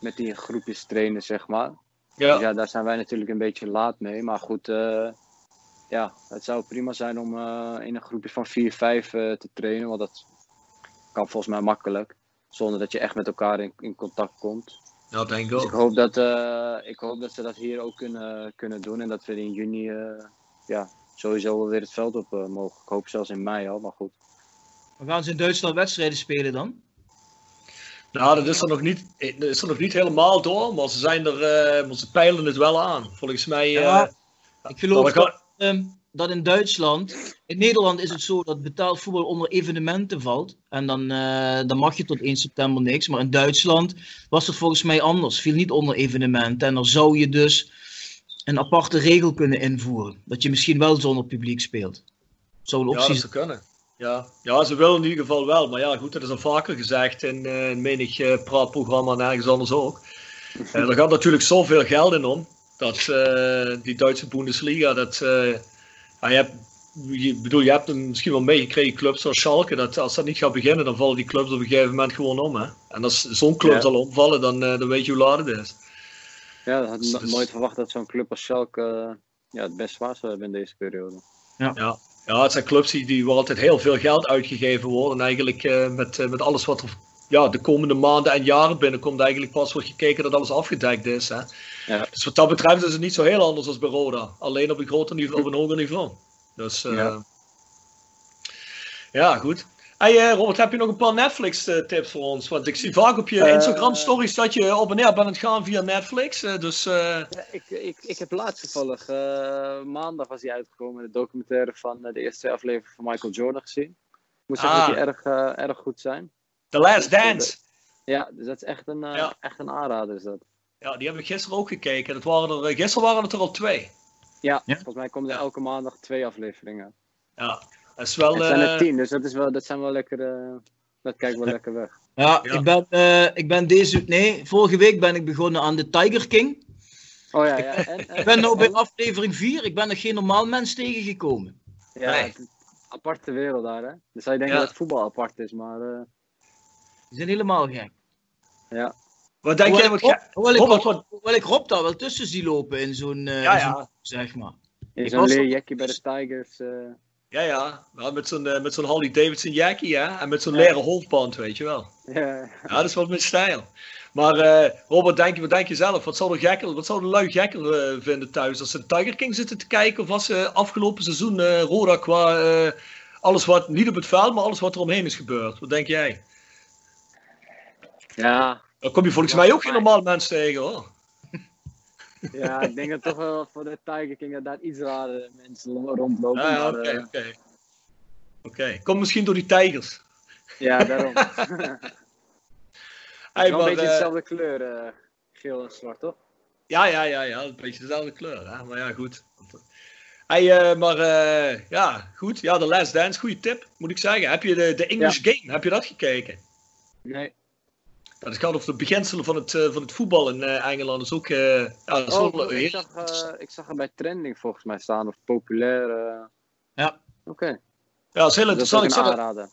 met die groepjes trainen, zeg maar. Ja. Dus ja, daar zijn wij natuurlijk een beetje laat mee. Maar goed, uh, ja, het zou prima zijn om uh, in een groepje van 4, 5 uh, te trainen. Want dat kan volgens mij makkelijk. Zonder dat je echt met elkaar in, in contact komt. Ja, denk ik dus ook. ik hoop dat, uh, ik hoop dat ze dat hier ook kunnen, kunnen doen. En dat we in juni ja, sowieso weer het veld op mogen. Ik hoop zelfs in mei al, maar goed. We gaan ze in Duitsland wedstrijden spelen dan? Nou, dat is er nog niet, dat is er nog niet helemaal door, maar ze, zijn er, uh, ze peilen het wel aan. Volgens mij. Ja, ik geloof dat, uh, dat, in Duitsland. In Nederland is het zo dat betaald voetbal onder evenementen valt. En dan, dan mag je tot 1 september niks. Maar in Duitsland was het volgens mij anders. Viel niet onder evenementen. En dan zou je dus een aparte regel kunnen invoeren. Dat je misschien wel zonder publiek speelt. Zou een optie ja, dat zou kunnen. Ja. ja, ze willen in ieder geval wel. Maar ja, goed, dat is al vaker gezegd in uh, menig uh, praatprogramma en ergens anders ook. Uh, er gaat natuurlijk zoveel geld in om. Dat die Duitse Bundesliga, dat... je, hebt, je, bedoel, je hebt hem misschien wel meegekregen, clubs zoals Schalke. Dat als dat niet gaat beginnen, dan vallen die clubs op een gegeven moment gewoon om. Hè? En als zo'n club ja. zal omvallen, dan, dan weet je hoe laat het is. Ja, dat had ik dus, nooit verwacht dat zo'n club als Schalke ja, het best zwaar zou hebben in deze periode. Ja. ja. Ja, het zijn clubs die, die waar altijd heel veel geld uitgegeven worden. En eigenlijk uh, met, uh, met alles wat er ja, de komende maanden en jaren binnenkomt, eigenlijk pas wordt gekeken dat alles afgedekt is. Hè? Ja. Dus wat dat betreft is het niet zo heel anders als bij Roda. Alleen op een groter niveau, op een hoger niveau. Dus uh, ja. ja, goed. Hey Robert, heb je nog een paar Netflix tips voor ons? Want ik zie vaak op je Instagram stories dat je op en neer bent aan het gaan via Netflix. dus, ja, ik, ik, ik heb laatst toevallig, maandag was hij uitgekomen, de documentaire van de eerste twee afleveringen van Michael Jordan gezien. Ik moet zeggen ah. dat die erg, erg goed zijn. The Last Dance. Ja, dus dat is echt een, ja. echt een aanrader. Is dat. Ja, die heb ik gisteren ook gekeken. Dat waren er, gisteren waren het er al twee. Ja, ja? volgens mij komen er elke maandag twee afleveringen. Ja, dat is wel... Het zijn er tien, dus dat, is wel, dat zijn wel lekker... Uh, dat kijkt wel lekker weg. Ja, ja. Ik, ben, uh, ik ben deze... Nee, vorige week ben ik begonnen aan de Tiger King. Oh ja, ja. En, ik ben nu bij aflevering 4. Ik ben nog geen normaal mens tegengekomen. Ja, nee. aparte wereld daar, hè. Dus zou je denken ja. dat voetbal apart is, maar... Uh... Die zijn helemaal gek. Ja. Wat denk jij? Wat Rob, ik Rob, wat... hoewel ik Rob daar wel tussen zie lopen in zo'n... Uh, ja, ja. zeg maar. In zo'n leerjackie bij de Tigers... Uh... Ja, ja. ja met zo'n uh, met zo'n Harley Davidson jackie, ja. En met zo'n ja. leren hoofdband, weet je wel. Ja. ja, dat is wat mijn stijl. Maar uh, Robert, denk je, wat denk je zelf? Wat zou de, gekker, wat zou de lui gekker uh, vinden thuis? Als ze Tiger King zitten te kijken of als ze afgelopen seizoen uh, Roda qua alles wat, niet op het veld, maar alles wat er omheen is gebeurd. Wat denk jij? Ja. Dan kom je volgens mij ook geen normaal mens tegen hoor. Ja, ik denk dat toch wel voor de Tiger King dat daar iets rare mensen rondlopen. Ah, ja, oké, oké. Okay, okay. Komt misschien door die tijgers. Ja, daarom. Hey, wel maar, een beetje dezelfde kleur, uh, geel en zwart, toch? Ja, ja, ja, ja, een beetje dezelfde kleur. Hè? Maar ja, goed. Hey, uh, maar ja, goed. Ja, de Last Dance, goede tip, moet ik zeggen. Heb je de, de English ja. Game, heb je dat gekeken? Nee. Dat gaat over de beginselen van het, van het voetbal in Engeland. is ook, ja, dat is oh, wel, ik, zag, ik zag hem bij trending volgens mij staan, of populair. Ja. Oké. Okay. Ja, dat is heel interessant. Dat is ik aanraden.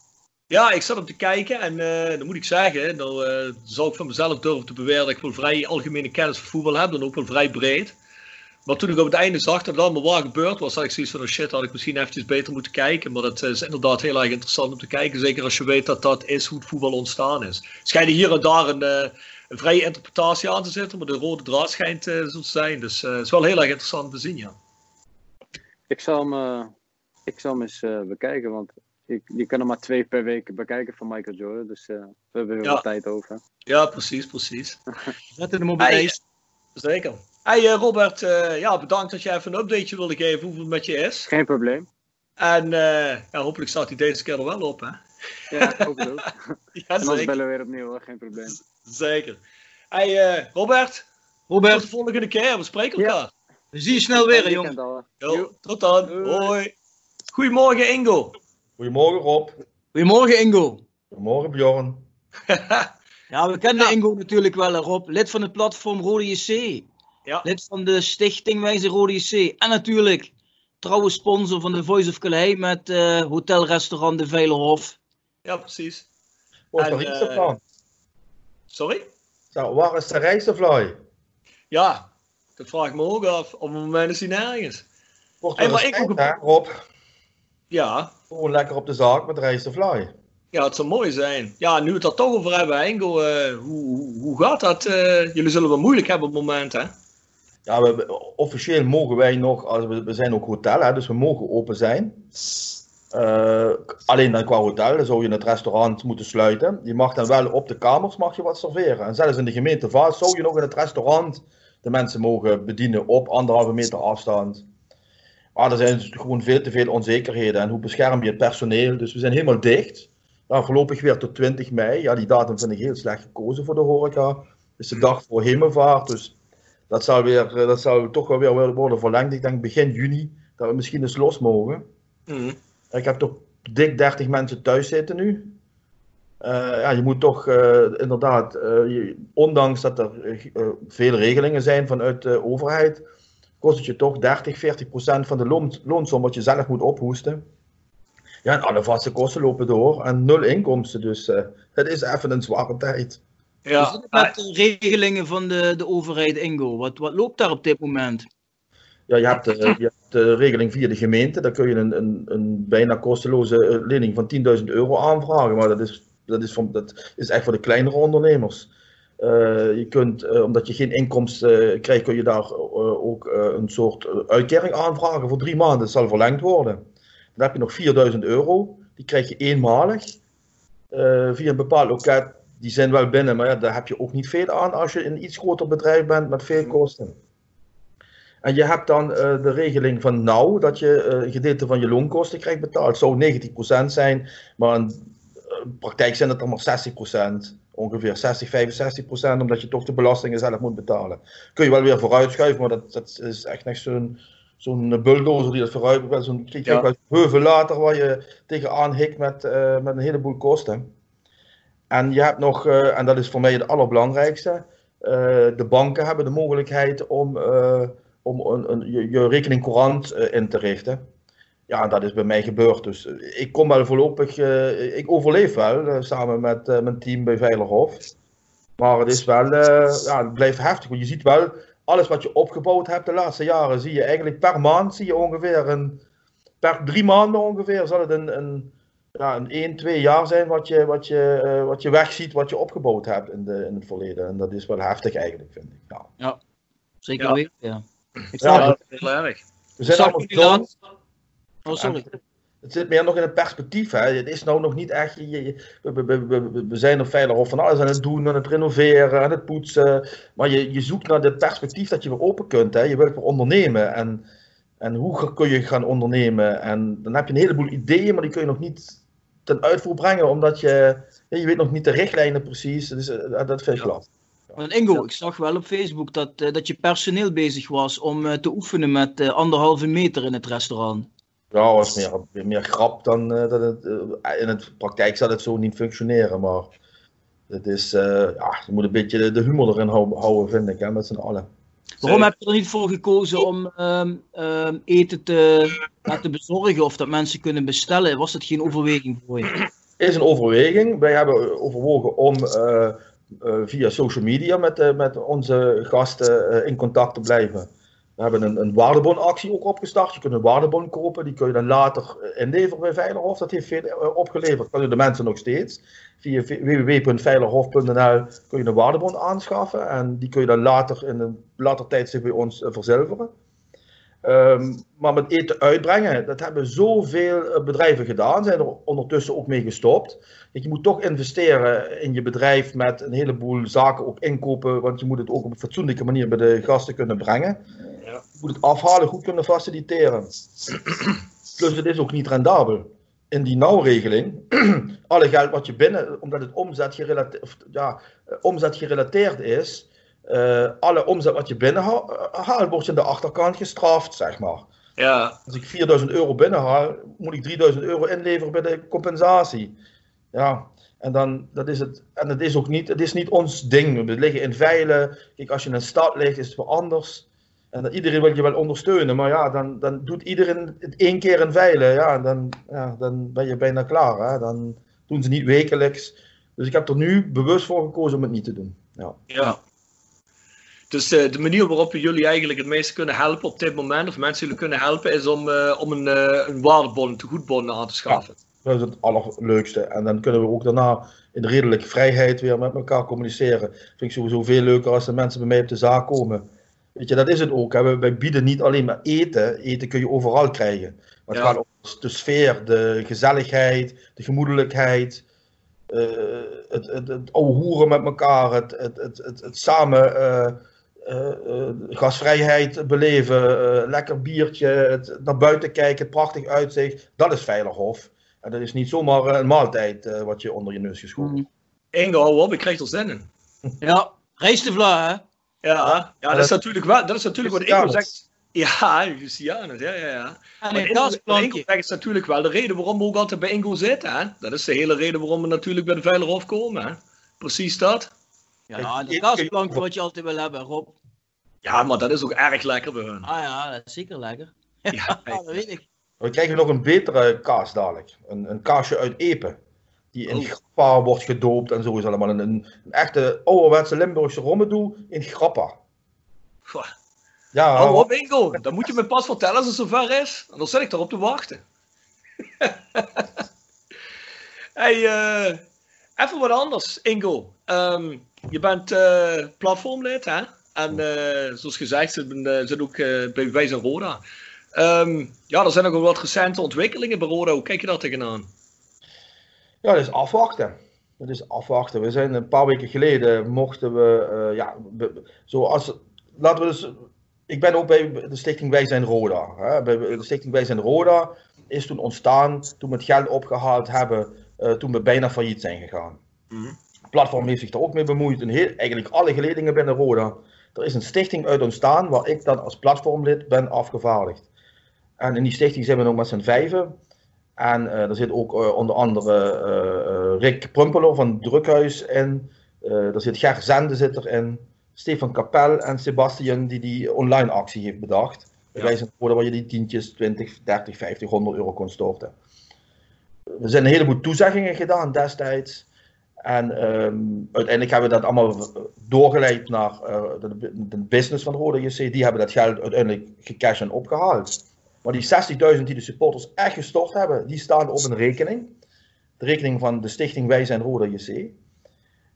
Ja, ik zat op te kijken en uh, dan moet ik zeggen, dan uh, zou ik van mezelf durven te beweren dat ik wel vrij algemene kennis van voetbal heb, dan ook wel vrij breed. Maar toen ik op het einde zag dat het allemaal waar gebeurd was, had ik zoiets van, oh shit, had ik misschien eventjes beter moeten kijken. Maar dat is inderdaad heel erg interessant om te kijken, zeker als je weet dat dat is hoe het voetbal ontstaan is. Schijnen hier en daar een, uh, een vrije interpretatie aan te zitten, maar de rode draad schijnt zo te zijn. Dus het is wel heel erg interessant te zien, ja. Ik zal hem, ik zal hem eens bekijken, want ik, je kan er maar twee per week bekijken van Michael Jordan, dus uh, we hebben er ja. wat tijd over. Ja, precies, precies. Zetten hem op het ijs. Zeker. Hey uh, Robert, uh, ja, bedankt dat je even een updateje wilde geven hoeveel het met je is. Geen probleem. En uh, ja, hopelijk staat hij deze keer er wel op, hè? Ja, ook. ja, en dan bellen we weer opnieuw, hoor. geen probleem. Zeker. Hey Robert, Robert, tot de volgende keer. We spreken elkaar. Ja. We zien je snel weer, jongen. Jo, tot dan. Hoi. Goedemorgen, Ingo. Goedemorgen, Rob. Goedemorgen, Ingo. Goedemorgen, Bjorn. ja, we kennen ja. Ingo natuurlijk wel, Rob. Lid van het platform Rode JC. Ja. Lid van de stichting Wijze Rode. En natuurlijk trouwe sponsor van de Voice of Calais met uh, hotelrestaurant De Veilerhof. Ja, precies. Waar is de reizenvlij? Sorry? Zo, waar is de reizenvlij? Ja, dat vraag ik me ook af. Op het moment is hij nergens. Wordt hey, maar ik ook... hè, Rob? Ja. Gewoon lekker op de zaak met Reis de Fly. Ja, het zou mooi zijn. Ja, nu we het er toch over hebben, Engo, uh, hoe, hoe gaat dat? Uh, jullie zullen wel moeilijk hebben op het moment, hè? Ja, we, officieel mogen wij nog, als we, zijn ook hotel, hè, dus we mogen open zijn. Uh, alleen dan qua hotel, dan zou je het restaurant moeten sluiten. Je mag dan wel op de kamers mag je wat serveren. En zelfs in de gemeente Vaas zou je nog in het restaurant de mensen mogen bedienen op anderhalve meter afstand. Maar er zijn gewoon veel te veel onzekerheden. En hoe bescherm je het personeel? Dus we zijn helemaal dicht. Nou, voorlopig weer tot 20 mei. Ja, die datum vind ik heel slecht gekozen voor de horeca. Het is de dag voor hemelvaart. Dus dat zou, weer, dat zou toch wel weer worden verlengd. Ik denk begin juni dat we misschien eens los mogen. Mm. Ik heb toch dik 30 mensen thuis zitten nu. Uh, ja, je moet toch uh, inderdaad, uh, je, ondanks dat er veel regelingen zijn vanuit de overheid, kost het je toch 30, 40 procent van de loon, loonsom wat je zelf moet ophoesten. Ja, en alle vaste kosten lopen door en nul inkomsten, dus het is even een zware tijd. Ja. Dus met de regelingen van de, de overheid Ingo, wat, wat loopt daar op dit moment? Ja, je hebt, de, je hebt de regeling via de gemeente, daar kun je een, een, een bijna kosteloze lening van 10.000 euro aanvragen, maar dat is dat is, van, dat is echt voor de kleinere ondernemers. Uh, je kunt, uh, omdat je geen inkomsten uh, krijgt, kun je daar ook een soort uitkering aanvragen voor drie maanden. Dat zal verlengd worden. Dan heb je nog 4000 euro. Die krijg je eenmalig via een bepaald loket. Die zijn wel binnen, maar ja, daar heb je ook niet veel aan als je een iets groter bedrijf bent met veel kosten. En je hebt dan de regeling van nou, dat je een gedeelte van je loonkosten krijgt betaald. Het zou 90% zijn, maar in praktijk zijn het allemaal 60%. Ongeveer 60, 65%, omdat je toch de belastingen zelf moet betalen. Kun je wel weer vooruitschuiven, maar dat, dat is echt net zo'n zo'n bulldozer die dat vooruit, zo'n ja. heuvel later waar je tegenaan hikt met, uh, met een heleboel kosten. En je hebt nog, uh, en dat is voor mij het allerbelangrijkste, uh, de banken hebben de mogelijkheid om, om een, je, rekening courant in te richten. Ja, dat is bij mij gebeurd. Dus eh, ik kom wel voorlopig, ik overleef wel samen met mijn team bij Veilerhof. Maar het is wel, ja, het blijft heftig. Want je ziet wel, alles wat je opgebouwd hebt de laatste jaren, zie je eigenlijk per maand, zie je ongeveer een, per drie maanden ongeveer, zal het een, een, ja, een 1, 2 jaar zijn wat je, wat je, wat je wegziet, wat je opgebouwd hebt in, de, in het verleden. En dat is wel heftig eigenlijk, vind ik. Ja, ja zeker ja. weten, ja. Ik ja, heel erg. We zijn allemaal Oh, sorry. Het zit meer nog in het perspectief. Hè. Het is nou nog niet echt. Je, we, we, we, we, zijn nog veilig of van alles aan het doen, aan het renoveren, aan het poetsen. Maar je, je zoekt naar het perspectief dat je weer open kunt. Hè. Je wilt weer ondernemen. En, en hoe kun je gaan ondernemen? En dan heb je een heleboel ideeën, maar die kun je nog niet ten uitvoer brengen, omdat je. Je weet nog niet de richtlijnen precies. Dus, dat vind ik ja. lastig. Ingo, ik zag wel op Facebook dat, uh, dat je personeel bezig was om uh, te oefenen met uh, anderhalve meter in het restaurant. Ja, was meer, meer grap dan uh, dat het. Uh, in het praktijk zal het zo niet functioneren, maar. Het is, uh, ja, je moet een beetje de, de humor erin houden, vind ik, hè, met z'n allen. Waarom heb je er niet voor gekozen om um, um, eten te, te bezorgen of dat mensen kunnen bestellen? Was dat geen overweging voor je? Is een overweging. Wij hebben overwogen om via social media met, met onze gasten in contact te blijven. We hebben een, een waardebonactie ook opgestart. Je kunt een waardebon kopen, die kun je dan later eh, inleveren bij Veilerhof. Dat heeft veel eh, opgeleverd. Kan je de mensen nog steeds. Via www.veilerhof.nl kun je een waardebon aanschaffen. En die kun je dan later in een later tijdstip bij ons eh, verzilveren. Ehm, maar met eten uitbrengen, dat hebben zoveel eh, bedrijven gedaan, zijn er ondertussen ook mee gestopt. je moet toch investeren in je bedrijf met een heleboel zaken ook inkopen, want je moet het ook op een fatsoenlijke manier bij de gasten kunnen brengen. Ja. Je moet het afhalen goed kunnen faciliteren. Plus het is ook niet rendabel. In die nauwregeling, alle geld wat je binnen, omdat het omzet gerelateerd, ja, eh, omzet gerelateerd is, uh, alle omzet wat je binnenhaalt, wordt je aan de achterkant gestraft, zeg maar. Ja. Als ik 4000 euro binnenhaal, moet ik 3000 euro inleveren bij de compensatie. Ja, en dan, dat is het, en het is ook niet, het is niet ons ding. We liggen in veilen. Kijk, als je in een stad ligt, is het wel anders. En dat iedereen wil je wel ondersteunen, maar ja, dan, dan doet iedereen het één keer in veilen. Ja, dan, ja, dan ben je bijna klaar. Hè? Dan doen ze niet wekelijks. Dus ik heb er nu bewust voor gekozen om het niet te doen. Ja. ja. Dus uh, de manier waarop we jullie eigenlijk het meeste kunnen helpen op dit moment, of mensen jullie kunnen helpen, is om, uh, om een, uh, een waardebon, een tegoedbon aan te schaffen. Ja, dat is het allerleukste. En dan kunnen we ook daarna in redelijke vrijheid weer met elkaar communiceren. Vind ik sowieso veel leuker als de mensen bij mij op de zaak komen. Weet je, dat is het ook. Hè. Wij bieden niet alleen maar eten. Eten kun je overal krijgen. Maar het gaat om de sfeer, de gezelligheid, de gemoedelijkheid. Uh, het, het, het met elkaar, het, het, het, het, het samen uh, uh, gasvrijheid beleven, lekker biertje, het naar buiten kijken, het prachtig uitzicht. Dat is Veilerhof. En dat is niet zomaar een maaltijd wat je onder je neus geschoten. Mm. Inge, hou op, ik krijg er zin in. Ja, race de vla, hè? Ja, ja dat, is natuurlijk wel, dat is natuurlijk wat Ingo zegt. Ja, Lucianus, ja, ja, ja. En maar Ingo, zegt natuurlijk wel de reden waarom we ook altijd bij Ingo zitten. Hè? Dat is de hele reden waarom we natuurlijk bij de Veilerhof komen. Hè? Precies dat. Ja, de gasplankje wat je altijd wil hebben, Rob. Ja, maar dat is ook erg lekker bij hun. Ah ja, dat is zeker lekker. Ja, dat weet ik. We krijgen nog een betere kaas dadelijk. Een, een kaasje uit Epe. Die in oh. grappa wordt gedoopt en zo is allemaal. Een, een, echte ouderwetse Limburgse rommedoe in grappa. Ja, Hou op Ingo, dan moet je me pas vertellen als het zover is. En dan zit ik erop te wachten. hey, uh, even wat anders, Ingo. Um, je bent uh, platformlid, hè? En uh, zoals gezegd, zit, zit ook bij Wijs en Roda. Um, ja, er zijn ook wel wat recente ontwikkelingen bij Roda. Hoe kijk je daar tegenaan? Ja, dat is afwachten. Dat is afwachten. We zijn een paar weken geleden mochten we, uh, ja, zoals, laten we dus, ik ben ook bij de stichting Wij zijn Roda. Hè. Bij de stichting Wij zijn Roda is toen ontstaan, toen we het geld opgehaald hebben, uh, toen we bijna failliet zijn gegaan. Mm -hmm. Het platform heeft zich er ook mee bemoeid, en heel, eigenlijk alle geledingen binnen Roda. Er is een stichting uit ontstaan waar ik dan als platformlid ben afgevaardigd. En in die stichting zijn we nog met z'n vijven. En uh, er zit ook uh, onder andere uh, Rick Prumpeler van Drukhuis in. er zit Ger Zende zit erin. Stefan Kapel en Sebastian die die online actie heeft bedacht. Ja. Wij zijn waar je die tientjes 20, 30, 50, 100 euro kon storten. Er zijn een heleboel toezeggingen gedaan destijds. En um, uiteindelijk hebben we dat allemaal doorgeleid naar de, de, business van Rode JC. Die hebben dat geld uiteindelijk gecashed en opgehaald. Maar die 60.000 die de supporters echt gestort hebben, die staan op een rekening. De rekening van de stichting Wij zijn Roda JC.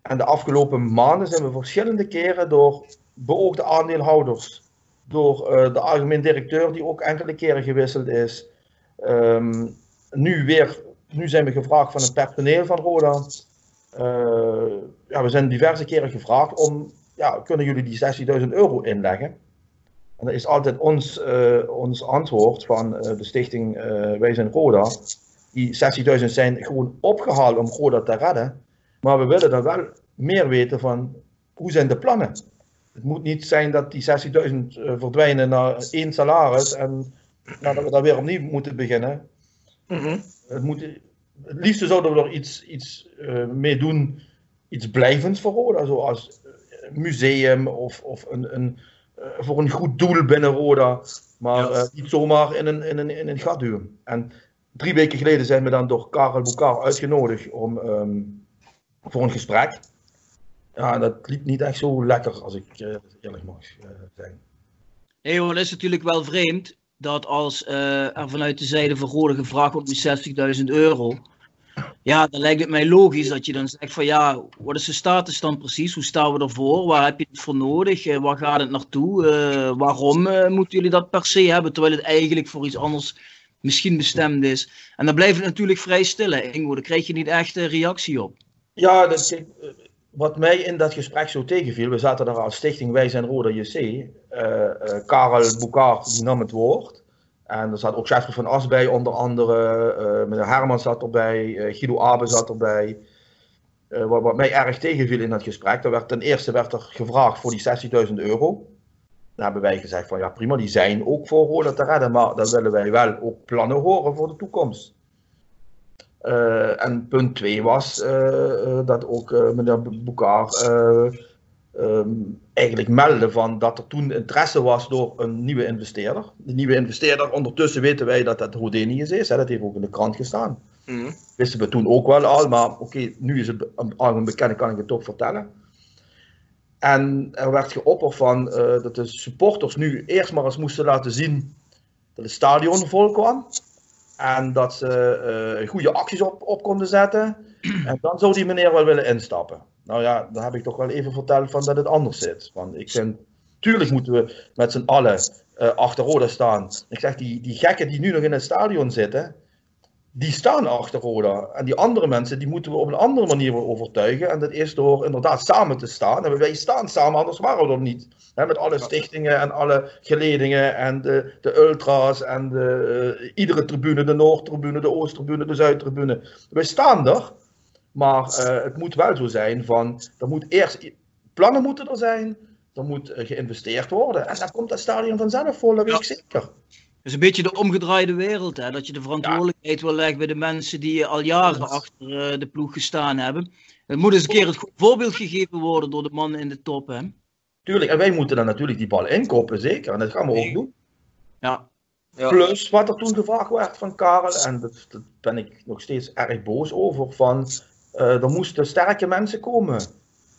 En de afgelopen maanden zijn we verschillende keren door beoogde aandeelhouders, door uh, de algemeen directeur die ook enkele keren gewisseld is. Um, nu, weer, nu zijn we gevraagd van het personeel van Roda. Uh, ja, we zijn diverse keren gevraagd om, ja, kunnen jullie die 16.000 euro inleggen? En dat is altijd ons, uh, ons antwoord van uh, de stichting uh, Wij zijn Roda. Die 60.000 zijn gewoon opgehaald om Roda te redden. Maar we willen dan wel meer weten van hoe zijn de plannen. Het moet niet zijn dat die 60.000 verdwijnen naar één salaris en nou, dat we daar weer opnieuw moeten beginnen. Mm -hmm. het, moet, het liefst zouden we er iets, iets mee doen, iets blijvends voor Roda, zoals museum of, of een, een eh, voor een goed doel binnen Roda. Maar uh, niet zomaar in een, in, een, in een gat duwen. En drie weken geleden zijn we dan door Karel Boekar uitgenodigd om, um, voor een gesprek. Ja, dat liep niet echt zo lekker, als ik uh, eerlijk mag uh, zijn. Nee, het is natuurlijk wel vreemd dat als uh, er vanuit de zijde van Rode gevraagd wordt om 60.000 euro, Ja, dan lijkt het mij logisch dat je dan zegt van ja, wat is de status dan precies? Hoe staan we ervoor? Waar heb je het voor nodig? Uh, waar gaat het naartoe? Uh, waarom uh, moeten jullie dat per se hebben, terwijl het eigenlijk voor iets anders misschien bestemd is? En dan blijft het natuurlijk vrij stil, Ingo. Daar krijg je niet echt een reactie op. Ja, dat, wat mij in dat gesprek zo tegenviel, we zaten daar als stichting Wij zijn Roda JC. Karel Boekart die nam het woord. En er zat ook Jeffrey van As bij, onder andere. Uh, meneer Herman zat erbij. Uh, Guido Abe zat erbij. Uh, wat, wat, mij erg tegenviel in dat gesprek. Er werd, ten eerste werd er gevraagd voor die 60.000 euro. Daar hebben wij gezegd van ja prima, die zijn ook voor Roda te redden. Maar dan willen wij wel ook plannen horen voor de toekomst. en punt 2 was dat ook meneer Boekaar um, eigenlijk melden van dat er toen interesse was door een nieuwe investeerder. De nieuwe investeerder, ondertussen weten wij dat dat Rodenius is, hè, dat heeft ook in de krant gestaan. Mm. Wisten we toen ook wel al, maar oké, nu is het al een bekende, kan ik het toch vertellen. En er werd geopperd van uh, dat de supporters nu eerst maar eens moesten laten zien dat het stadion vol kwam. En dat ze uh, goede acties op, op konden zetten. En dan zou die meneer wel willen instappen. Nou ja, dan heb ik toch wel even verteld van dat het anders zit. Want ik vind, tuurlijk moeten we met z'n allen uh, achter Roda staan. Ik zeg, die, die gekken die nu nog in het stadion zitten, die staan achter Roda. En die andere mensen, die moeten we op een andere manier overtuigen. En dat is door inderdaad samen te staan. En wij staan samen, anders waren we er niet. met alle stichtingen en alle geledingen en de, de ultras en de, uh, iedere tribune, de Noordtribune, de Oosttribune, de Zuidtribune. Wij staan er. Maar uh, het moet wel zo zijn van, er moet eerst, plannen moeten er zijn, er moet uh, geïnvesteerd worden. En dan komt dat stadion vanzelf vol, dat weet ik zeker. Het is een beetje de omgedraaide wereld, hè? dat je de verantwoordelijkheid ja. wil leggen bij de mensen die al jaren achter uh, de ploeg gestaan hebben. Het moet eens een keer het voorbeeld gegeven worden door de mannen in de top. Hè? Tuurlijk, en wij moeten dan natuurlijk die bal inkopen, zeker. En dat gaan we ook doen. Ja. ja. Plus wat er toen gevraagd werd van Karel, en daar ben ik nog steeds erg boos over, van er moesten sterke mensen komen.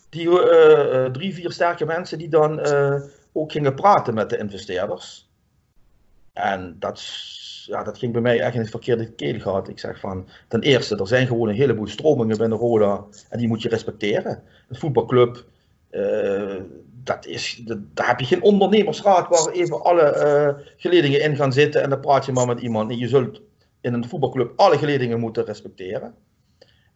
Die, uh, drie, vier sterke mensen die dan ook gingen praten met de investeerders. En dat, ja, dat ging bij mij echt in het verkeerde keel gehad. Ik zeg van, ten eerste, er zijn gewoon een heleboel stromingen binnen Roda en die moet je respecteren. Een voetbalclub, uh, dat is, daar heb je geen ondernemersraad waar even alle geledingen in gaan zitten en dan praat je maar met iemand. En je zult in een voetbalclub alle geledingen moeten respecteren.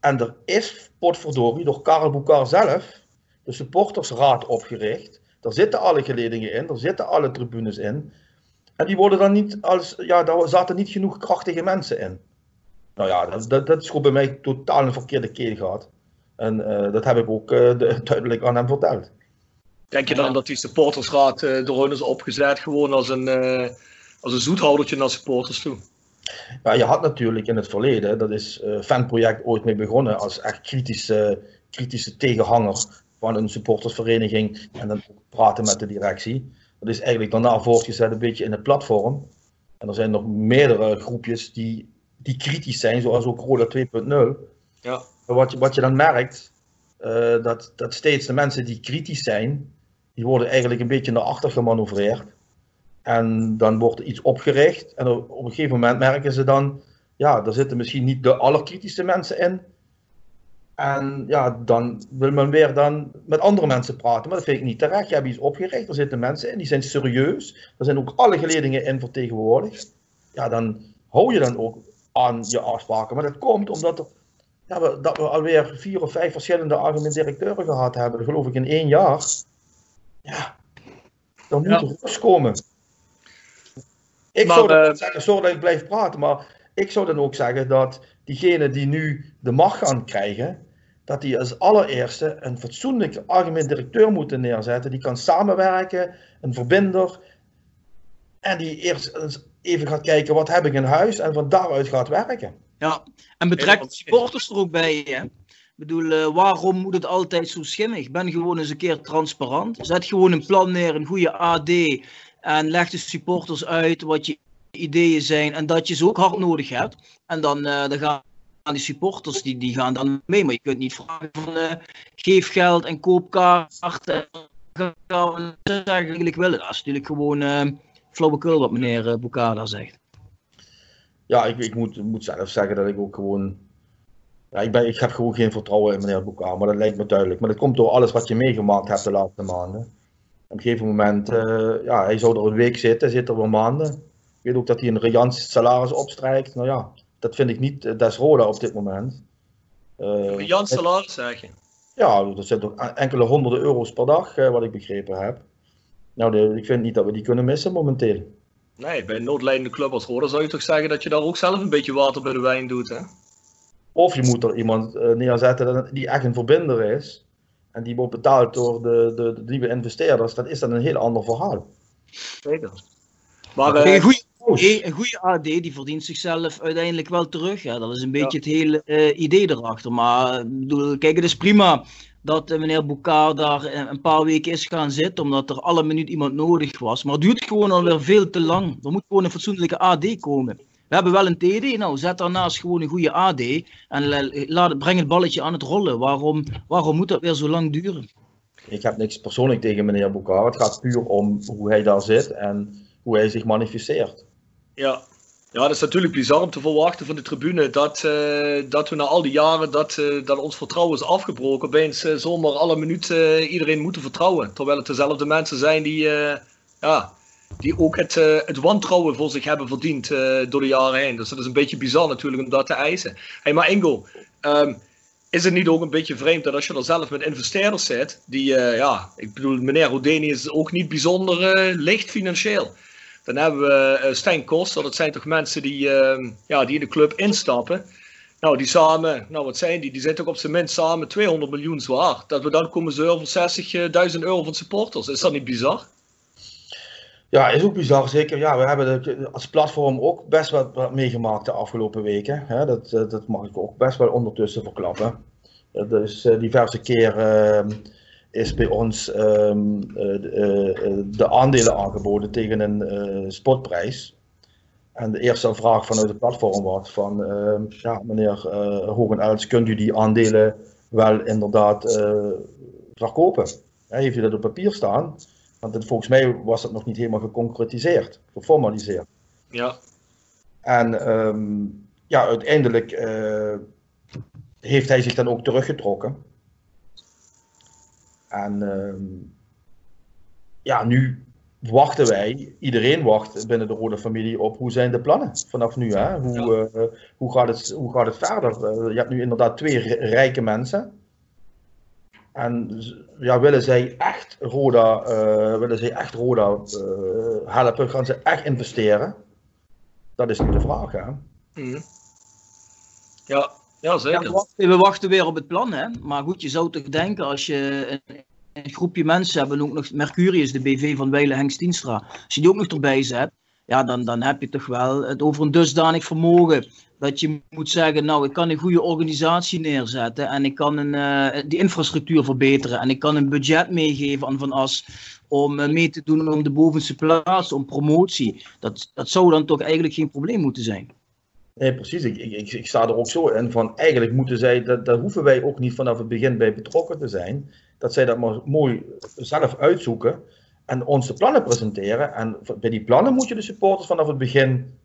En er is, potverdorie, door Karel Boekar zelf, de supportersraad opgericht. Daar zitten alle geledingen in, daar zitten alle tribunes in. En die worden dan niet als, ja, daar zaten niet genoeg krachtige mensen in. Nou ja, dat, dat, is gewoon bij mij totaal een verkeerde keel gehad. En uh, dat heb ik ook de, duidelijk aan hem verteld. Denk je dan dat die supportersraad uh, door is opgezet gewoon als een, als een zoethoudertje naar supporters toe? Ja, je had natuurlijk in het verleden, dat is uh, Fanproject ooit mee begonnen als echt kritische, kritische tegenhanger van een supportersvereniging en dan praten met de directie. Dat is eigenlijk daarna voortgezet een beetje in het platform. En er zijn nog meerdere groepjes die, die kritisch zijn, zoals ook Roda 2.0. Ja. Wat, je, wat je dan merkt, uh, dat, dat steeds de mensen die kritisch zijn, die worden eigenlijk een beetje naar achter gemanoeuvreerd. En dan wordt er iets opgericht. En op een gegeven moment merken ze dan, ja, er zitten misschien niet de allerkritischste mensen in. En ja, dan wil men weer dan met andere mensen praten. Maar dat vind ik niet terecht. Je hebt iets opgericht, er zitten mensen in, die zijn serieus. Er zijn ook alle geledingen in vertegenwoordigd. Ja, dan hou je dan ook aan je afspraken. Maar dat komt omdat er, ja, we, dat we alweer vier of vijf verschillende algemeen directeuren gehad hebben. Geloof ik in één jaar. Ja, dan moet er rust komen. Ik zou dan uh, zeggen, sorry dat ik blijf praten, maar ik zou dan ook zeggen dat diegenen die nu de macht gaan krijgen, dat die als allereerste een fatsoenlijke algemeen directeur moeten neerzetten. Die kan samenwerken, een verbinder. En die eerst even gaat kijken, wat heb ik in huis? En van daaruit gaat werken. Ja, en betrekt de supporters er ook bij. Hè? Ik bedoel, uh, waarom moet het altijd zo schimmig? Ben gewoon eens een keer transparant. Zet gewoon een plan neer, een goede AD. En leg de supporters uit wat je ideeën zijn en dat je ze ook hard nodig hebt. En dan, uh, dan gaan die supporters die, die gaan dan mee. Maar je kunt niet vragen van uh, geef geld en koop kaarten. En dat eigenlijk willen. Dat is natuurlijk gewoon uh, flauwekul wat meneer uh, zegt. Ja, ik, ik moet, moet zelf zeggen dat ik ook gewoon Ja, ik, heb gewoon geen vertrouwen in meneer Boekaar, maar dat lijkt me duidelijk. Maar dat komt door alles wat je meegemaakt hebt de laatste maanden. Op een gegeven moment, uh, ja, hij zou er een week zitten, zit er weer maanden. Ik weet ook dat hij een Rians salaris opstrijkt. Nou ja, dat vind ik niet uh, des Roda op dit moment. Uh, Rians salaris zeg je? Ja, dat zijn toch enkele honderden euro's per dag, wat ik begrepen heb. Nou, de, ik vind niet dat we die kunnen missen momenteel. Nee, bij een noodlijdende club als Roda zou je toch zeggen dat je daar ook zelf een beetje water bij de wijn doet, hè? Of je moet er iemand neerzetten die echt een verbinder is. En die wordt betaald door de, de, de nieuwe investeerders. Dat is dan een heel ander verhaal. Zeker. Maar, uh, een, goede, een goede AD die verdient zichzelf uiteindelijk wel terug. Ja. Dat is een beetje ja. het hele uh, idee erachter. Maar bedoel, kijk, het is prima dat meneer Boucard daar een paar weken is gaan zitten, omdat er alle minuut iemand nodig was. Maar het duurt gewoon alweer veel te lang. Er moet gewoon een fatsoenlijke AD komen. We hebben wel een TD, nou zet daarnaast gewoon een goede AD en laat, breng het balletje aan het rollen. Waarom, waarom moet dat weer zo lang duren? Ik heb niks persoonlijk tegen meneer Boucard. Het gaat puur om hoe hij daar zit en hoe hij zich manifesteert. Ja, ja, dat is natuurlijk bizar om te verwachten van de tribune dat, uh, dat we na al die jaren dat, uh, dat ons vertrouwen is afgebroken. Opeens uh, zomaar alle minuten iedereen moeten vertrouwen. Terwijl het dezelfde mensen zijn die, ja, die ook het, het wantrouwen voor zich hebben verdiend door de jaren heen. Dus dat is een beetje bizar natuurlijk om dat te eisen. Hey, maar Ingo, um, is het niet ook een beetje vreemd dat als je er zelf met investeerders zit, die, ja, ik bedoel, meneer Houdini is ook niet bijzonder licht financieel. Dan hebben we Stijn Koster, dat zijn toch mensen die, uh, ja, die in de club instappen. Nou, die samen, nou wat zijn die? Die zijn toch op zijn minst samen 200 miljoen zwaar. Dat we dan komen zeuren voor 60.000 euro van supporters. Is dat niet bizar? Ja, is ook bizar, zeker. Ja, we hebben als platform ook best wat, wat meegemaakt de afgelopen weken. Dat, dat mag ik ook best wel ondertussen verklappen. Dat is uh, diverse keren is bij ons uh, de aandelen aangeboden tegen een spotprijs. En de eerste vraag vanuit het platform was van, uh, ja meneer uh, Hogenels, kunt u die aandelen wel inderdaad verkopen? Heeft u dat op papier staan? Want het, volgens mij was dat nog niet helemaal geconcretiseerd, geformaliseerd. Ja. En um, ja, uiteindelijk heeft hij zich dan ook teruggetrokken. En uh, ja, nu wachten wij, iedereen wacht binnen de Rode Familie op hoe zijn de plannen vanaf nu. Hè? Hoe, ja. uh, hoe, gaat, het, hoe gaat het verder? Uh, je hebt nu inderdaad twee rijke mensen. En ja, willen zij echt Roda, uh, willen zij echt Roda helpen? Gaan ze echt investeren? Dat is de vraag. Hè? Mm. Ja, ja, zeker. Ja, we, wachten, we, wachten, weer op het plan, hè. Maar goed, je zou toch denken als je een, een groepje mensen hebt, en ook nog Mercurius, de BV van Weilen Hengst Dienstra, als je die ook nog erbij zet, ja, dan, dan heb je toch wel het over een dusdanig vermogen dat je moet zeggen, nou, ik kan een goede organisatie neerzetten en ik kan een, uh, die infrastructuur verbeteren en ik kan een budget meegeven aan Van As om uh, mee te doen om de bovenste plaats, om promotie. Dat, dat zou dan toch eigenlijk geen probleem moeten zijn. Nee, precies. Ik, ik, ik, sta er ook zo in van eigenlijk moeten zij, dat, daar hoeven wij ook niet vanaf het begin bij betrokken te zijn. Dat zij dat maar mooi zelf uitzoeken en ons de plannen presenteren. En bij die plannen moet je de supporters vanaf het begin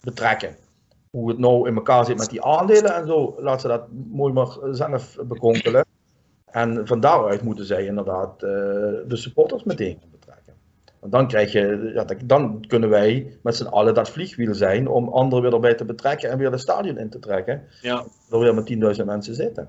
betrekken. Hoe het nou in elkaar zit met die aandelen en zo, laat ze dat mooi maar zelf bekonkelen. En van daaruit moeten zij inderdaad uh, de supporters meteen dan, krijg je, ja, dan kunnen wij met z'n allen dat vliegwiel zijn om anderen weer erbij te betrekken en weer de stadion in te trekken. Ja. Er weer met 10.000 mensen zitten.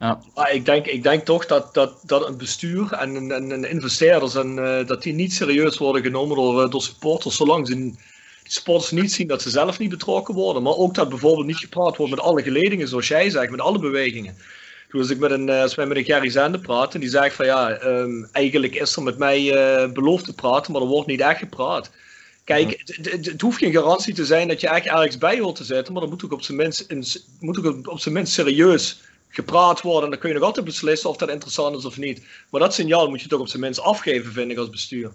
Ja. Maar ik denk, ik denk toch dat, dat, dat een bestuur en, en, en investeerders en, uh, dat die niet serieus worden genomen door, uh, door supporters, zolang ze die supporters niet zien dat ze zelf niet betrokken worden. Maar ook dat bijvoorbeeld niet gepraat wordt met alle geledingen, zoals jij zegt, met alle bewegingen. Toen was ik met een, uh, als wij met een Gerry Zender praten, en die zei van ja, um, eigenlijk is er met mij uh, beloofd te praten, maar er wordt niet echt gepraat. Kijk, het, hoeft geen garantie te zijn dat je echt ergens bij hoort te zitten, maar dan moet ook op zijn minst, in, moet ook op zijn minst serieus gepraat worden. En dan kun je nog altijd beslissen of dat interessant is of niet. Maar dat signaal moet je toch op zijn minst afgeven, vind ik, als bestuur.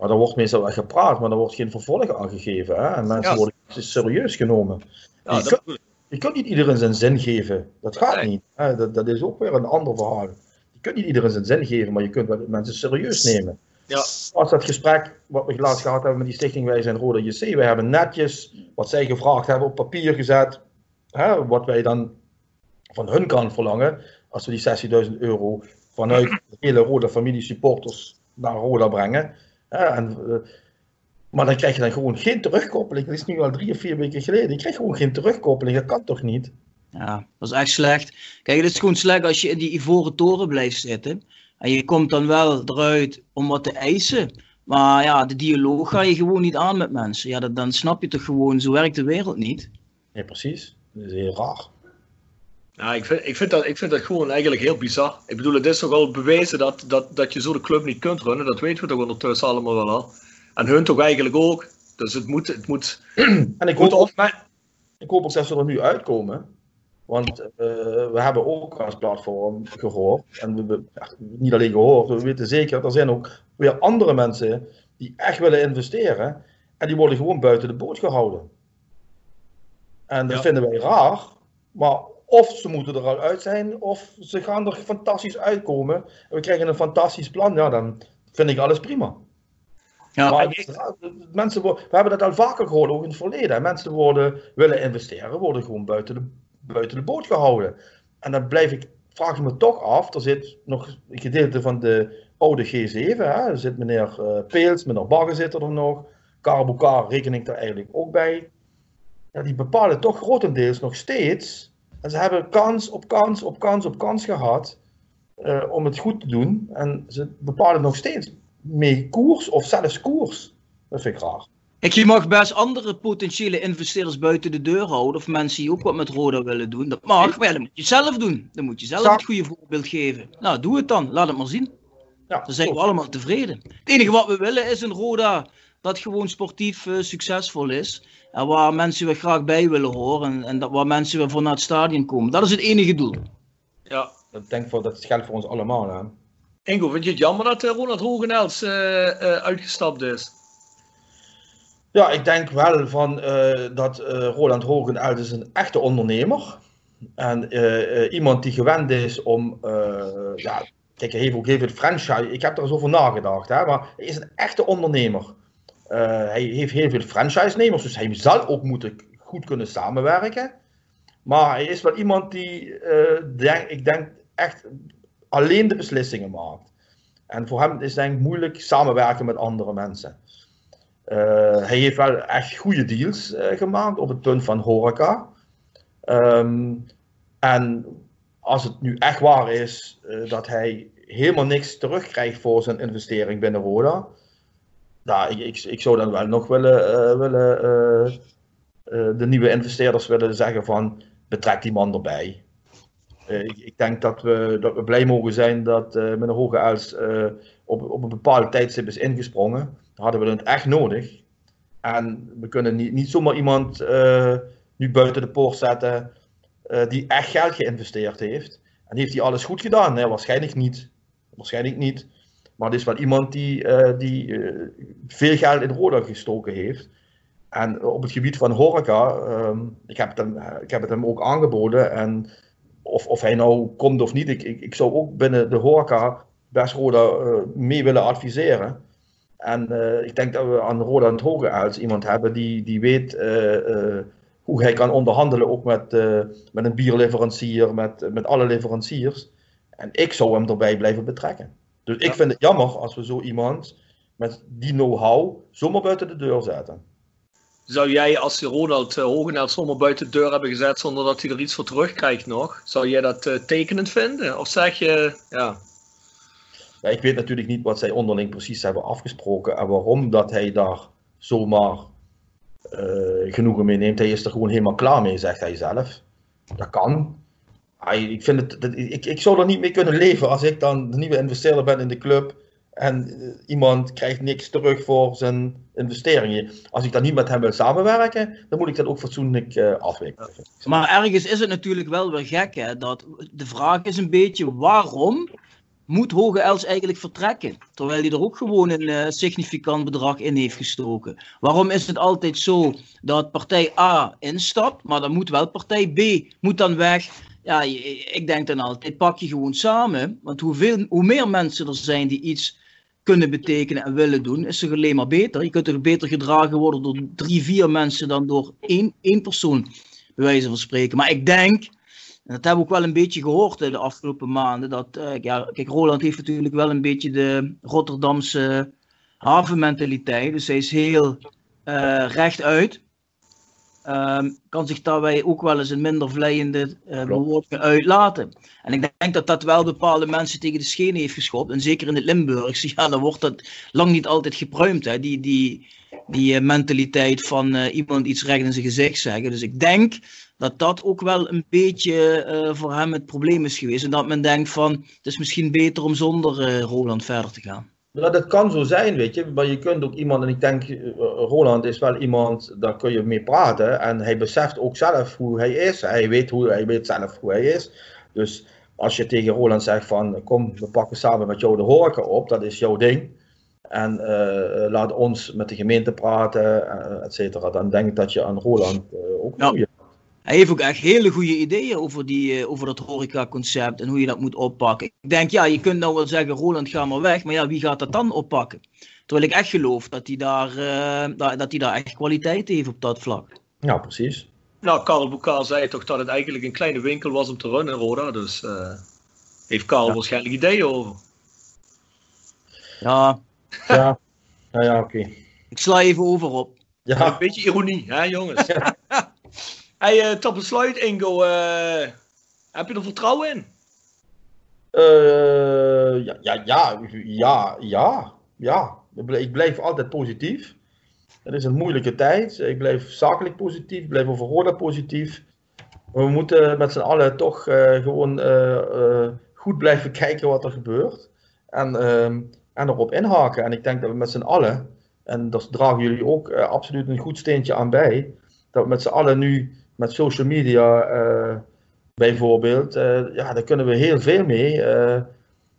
Ja, er wordt meestal wel gepraat, maar er wordt geen vervolg aangegeven. Hè? En mensen ja. worden serieus genomen. Ja, dat... Je kunt niet iedereen zijn zin geven. Dat gaat niet. Dat, dat, is ook weer een ander verhaal. Je kunt niet iedereen zijn zin geven, maar je kunt wel mensen serieus nemen. Ja. Als dat gesprek wat we laatst gehad hebben met die stichting Wij zijn Rode JC, we hebben netjes wat zij gevraagd hebben op papier gezet. Hè, wat wij dan van hun kant verlangen, als we die 16.000 euro vanuit de hele Roda familie supporters naar Roda brengen. en, maar dan krijg je dan gewoon geen terugkoppeling. Dat is nu al drie of vier weken geleden. Je krijgt gewoon geen terugkoppeling. Dat kan toch niet? Ja, dat is echt slecht. Kijk, het is gewoon slecht als je in die ivoren toren blijft zitten. En je komt dan wel eruit om wat te eisen. Maar ja, de dialoog ga je gewoon niet aan met mensen. Ja, dat, dan snap je toch gewoon, zo werkt de wereld niet. Nee, precies. Dat is heel raar. Ja, ik vind, ik, vind dat, ik vind dat gewoon eigenlijk heel bizar. Ik bedoel, het is toch al bewezen dat, dat, dat je zo de club niet kunt runnen. Dat weten we toch ondertussen allemaal wel al. En hun toch eigenlijk ook. Dus het moet. Het moet en ik hoop, ook, ik hoop ook dat ze er nu uitkomen. Want uh, we hebben ook als platform gehoord. En we, ja, niet alleen gehoord, we weten zeker, er zijn ook weer andere mensen die echt willen investeren. En die worden gewoon buiten de boot gehouden. En dat vinden wij raar. Maar of ze moeten er al uit zijn, of ze gaan er fantastisch uitkomen. En we krijgen een fantastisch plan. Ja, dan vind ik alles prima. Ja, maar mensen we hebben dat al vaker gehoord, ook in het verleden. Mensen worden, willen investeren, worden gewoon buiten de, buiten de boot gehouden. En dan blijf ik, vraag ik me toch af, er zit nog een gedeelte van de oude G7, hè? er zit meneer uh, Peels, meneer Bagge zit er nog, Karabukar reken ik daar eigenlijk ook bij. Ja, die bepalen toch grotendeels nog steeds, en ze hebben kans op kans op kans op kans gehad uh, om het goed te doen. En ze bepalen nog steeds mee koers of zelfs koers. Dat vind ik raar. Ik, je mag best andere potentiële investeerders buiten de deur houden. Of mensen die ook wat met Roda willen doen. Dat mag, maar dat moet je zelf doen. Dan moet je zelf het goede voorbeeld geven. Nou, doe het dan. Laat het maar zien. Ja, dan zijn we allemaal tevreden. Het enige wat we willen is een Roda dat gewoon sportief uh, succesvol is. En waar mensen weer graag bij willen horen. En, en dat, waar mensen weer voor naar het stadion komen. Dat is het enige doel. Ja, ik denk voor, dat geldt voor ons allemaal. Hè? Ingo, vind je het jammer dat uh, Ronald Hogenels uh, uitgestapt is? Ja, ik denk wel van, dat Roland Hogenels is een echte ondernemer. En iemand die gewend is om, ja, kijk, hij heeft ook heel veel franchise. Ik heb er eens over nagedacht, hè, maar hij is een echte ondernemer. Hij heeft heel veel franchise-nemers, dus hij zal ook moeten goed kunnen samenwerken. Maar hij is wel iemand die, denk, ik denk, echt alleen de beslissingen maakt. En voor hem is het denk moeilijk samenwerken met andere mensen. Uh, hij heeft wel echt goede deals gemaakt op het punt van horeca. Um, en als het nu echt waar is dat hij helemaal niks terugkrijgt voor zijn investering binnen Roda, nou, ik, ik, zou dan wel nog willen, willen de nieuwe investeerders willen zeggen van betrek die man erbij. Eh, ik, ik, denk dat we, dat we blij mogen zijn dat uh, meneer Hoge op, op een bepaalde tijdstip is ingesprongen. Dan hadden we het echt nodig. En we kunnen niet, niet zomaar iemand nu buiten de poort zetten die echt geld geïnvesteerd heeft. En heeft hij alles goed gedaan? Nee, waarschijnlijk niet. Waarschijnlijk niet. Maar het is wel iemand die, die veel geld in Roda gestoken heeft. En op het gebied van horeca, ehm, ik, heb het hem, ik heb hem ook aangeboden. En of, of hij nou komt of niet, ik, ik, zou ook binnen de horeca best Roda uh, mee willen adviseren. En ik denk dat we aan Roda en het Hoge iemand hebben die, die weet hoe hij kan onderhandelen, ook met, met een bierleverancier, met, met alle leveranciers. En ik zou hem erbij blijven betrekken. Dus ik vind het jammer als we zo iemand met die know-how zomaar buiten de deur zetten. Zou jij, als Ronald uh, Hogeneld zomaar buiten de deur hebben gezet zonder dat hij er iets voor terugkrijgt nog, zou jij dat uh, tekenend vinden? Of zeg je, ja... ja... Ik weet natuurlijk niet wat zij onderling precies hebben afgesproken en waarom dat hij daar zomaar uh, genoegen mee neemt. Hij is er gewoon helemaal klaar mee, zegt hij zelf. Dat kan. Ik, vind het, dat, ik, ik zou er niet mee kunnen leven als ik dan de nieuwe investeerder ben in de club en eh, iemand krijgt niks terug voor zijn investeringen. Als ik dan niet met hem wil samenwerken, dan moet ik dat ook fatsoenlijk uh, afwikkelen. Maar ergens is het natuurlijk wel weer gek, hè, dat de vraag is een beetje waarom moet Hoge Els eigenlijk vertrekken? Terwijl hij er ook gewoon een uh, significant bedrag in heeft gestoken. Waarom is het altijd zo dat partij A instapt, maar dan moet wel partij B moet dan weg? Ja, ik denk dan altijd, pak je gewoon samen. Want hoeveel, hoe meer mensen er zijn die iets kunnen betekenen en willen doen, is er alleen maar beter. Je kunt er beter gedragen worden door drie, vier mensen dan door één, één persoon, bij van spreken. Maar ik denk, En dat hebben we ook wel een beetje gehoord de afgelopen maanden. Dat, ja, kijk, Roland heeft natuurlijk wel een beetje de Rotterdamse havenmentaliteit. Dus hij is heel rechtuit. Um, kan zich daarbij ook wel eens een minder vleiende uh, bewoordingen uitlaten. En ik denk dat dat wel bepaalde mensen tegen de schenen heeft geschopt. En zeker in het Limburgse, ja, dan wordt dat lang niet altijd gepruimd. Hè? Die, die, die uh, mentaliteit van uh, iemand iets recht in zijn gezicht zeggen. Dus ik denk dat dat ook wel een beetje voor hem het probleem is geweest. En dat men denkt van, het is misschien beter om zonder Roland verder te gaan. Nou, dat kan zo zijn, weet je. Maar je kunt ook iemand, en ik denk, uh, Roland is wel iemand, daar kun je mee praten. En hij beseft ook zelf hoe hij is. Hij weet, hoe, hij weet zelf hoe hij is. Dus als je tegen Roland zegt van, kom, we pakken samen met jou de horeca op, dat is jouw ding. En uh, laat ons met de gemeente praten, uh, et cetera. Dan denk ik dat je aan Roland ook goede hij heeft ook echt hele goede ideeën over, die, uh, over dat horeca-concept en hoe je dat moet oppakken. Ik denk, ja, je kunt nou wel zeggen, Roland, ga maar weg. Maar ja, wie gaat dat dan oppakken? Terwijl ik echt geloof dat hij daar, uh, dat hij daar echt kwaliteit heeft op dat vlak. Ja, precies. Nou, Karel Boekaal zei toch dat het eigenlijk een kleine winkel was om te runnen, Roda. Dus uh, heeft Karel ja. waarschijnlijk ideeën over. Ja. Ja, ja, ja oké. Okay. Ik sla even over op. Ja. Een beetje ironie, hè jongens? Hey, uh, besluit, Ingo. Uh, heb je er vertrouwen in? Uh, ja, ja, ja, ja, ja, ja. Ik blijf altijd positief. Het is een moeilijke tijd. Ik blijf zakelijk positief. Ik blijf over Roda positief. We moeten met z'n allen toch gewoon goed blijven kijken wat er gebeurt. En, ehm, en erop inhaken. En ik denk dat we met z'n allen, en daar dragen jullie ook absoluut een goed steentje aan bij, dat we met z'n allen nu met social media uh, bijvoorbeeld, uh, ja, daar kunnen we heel veel mee. Uh,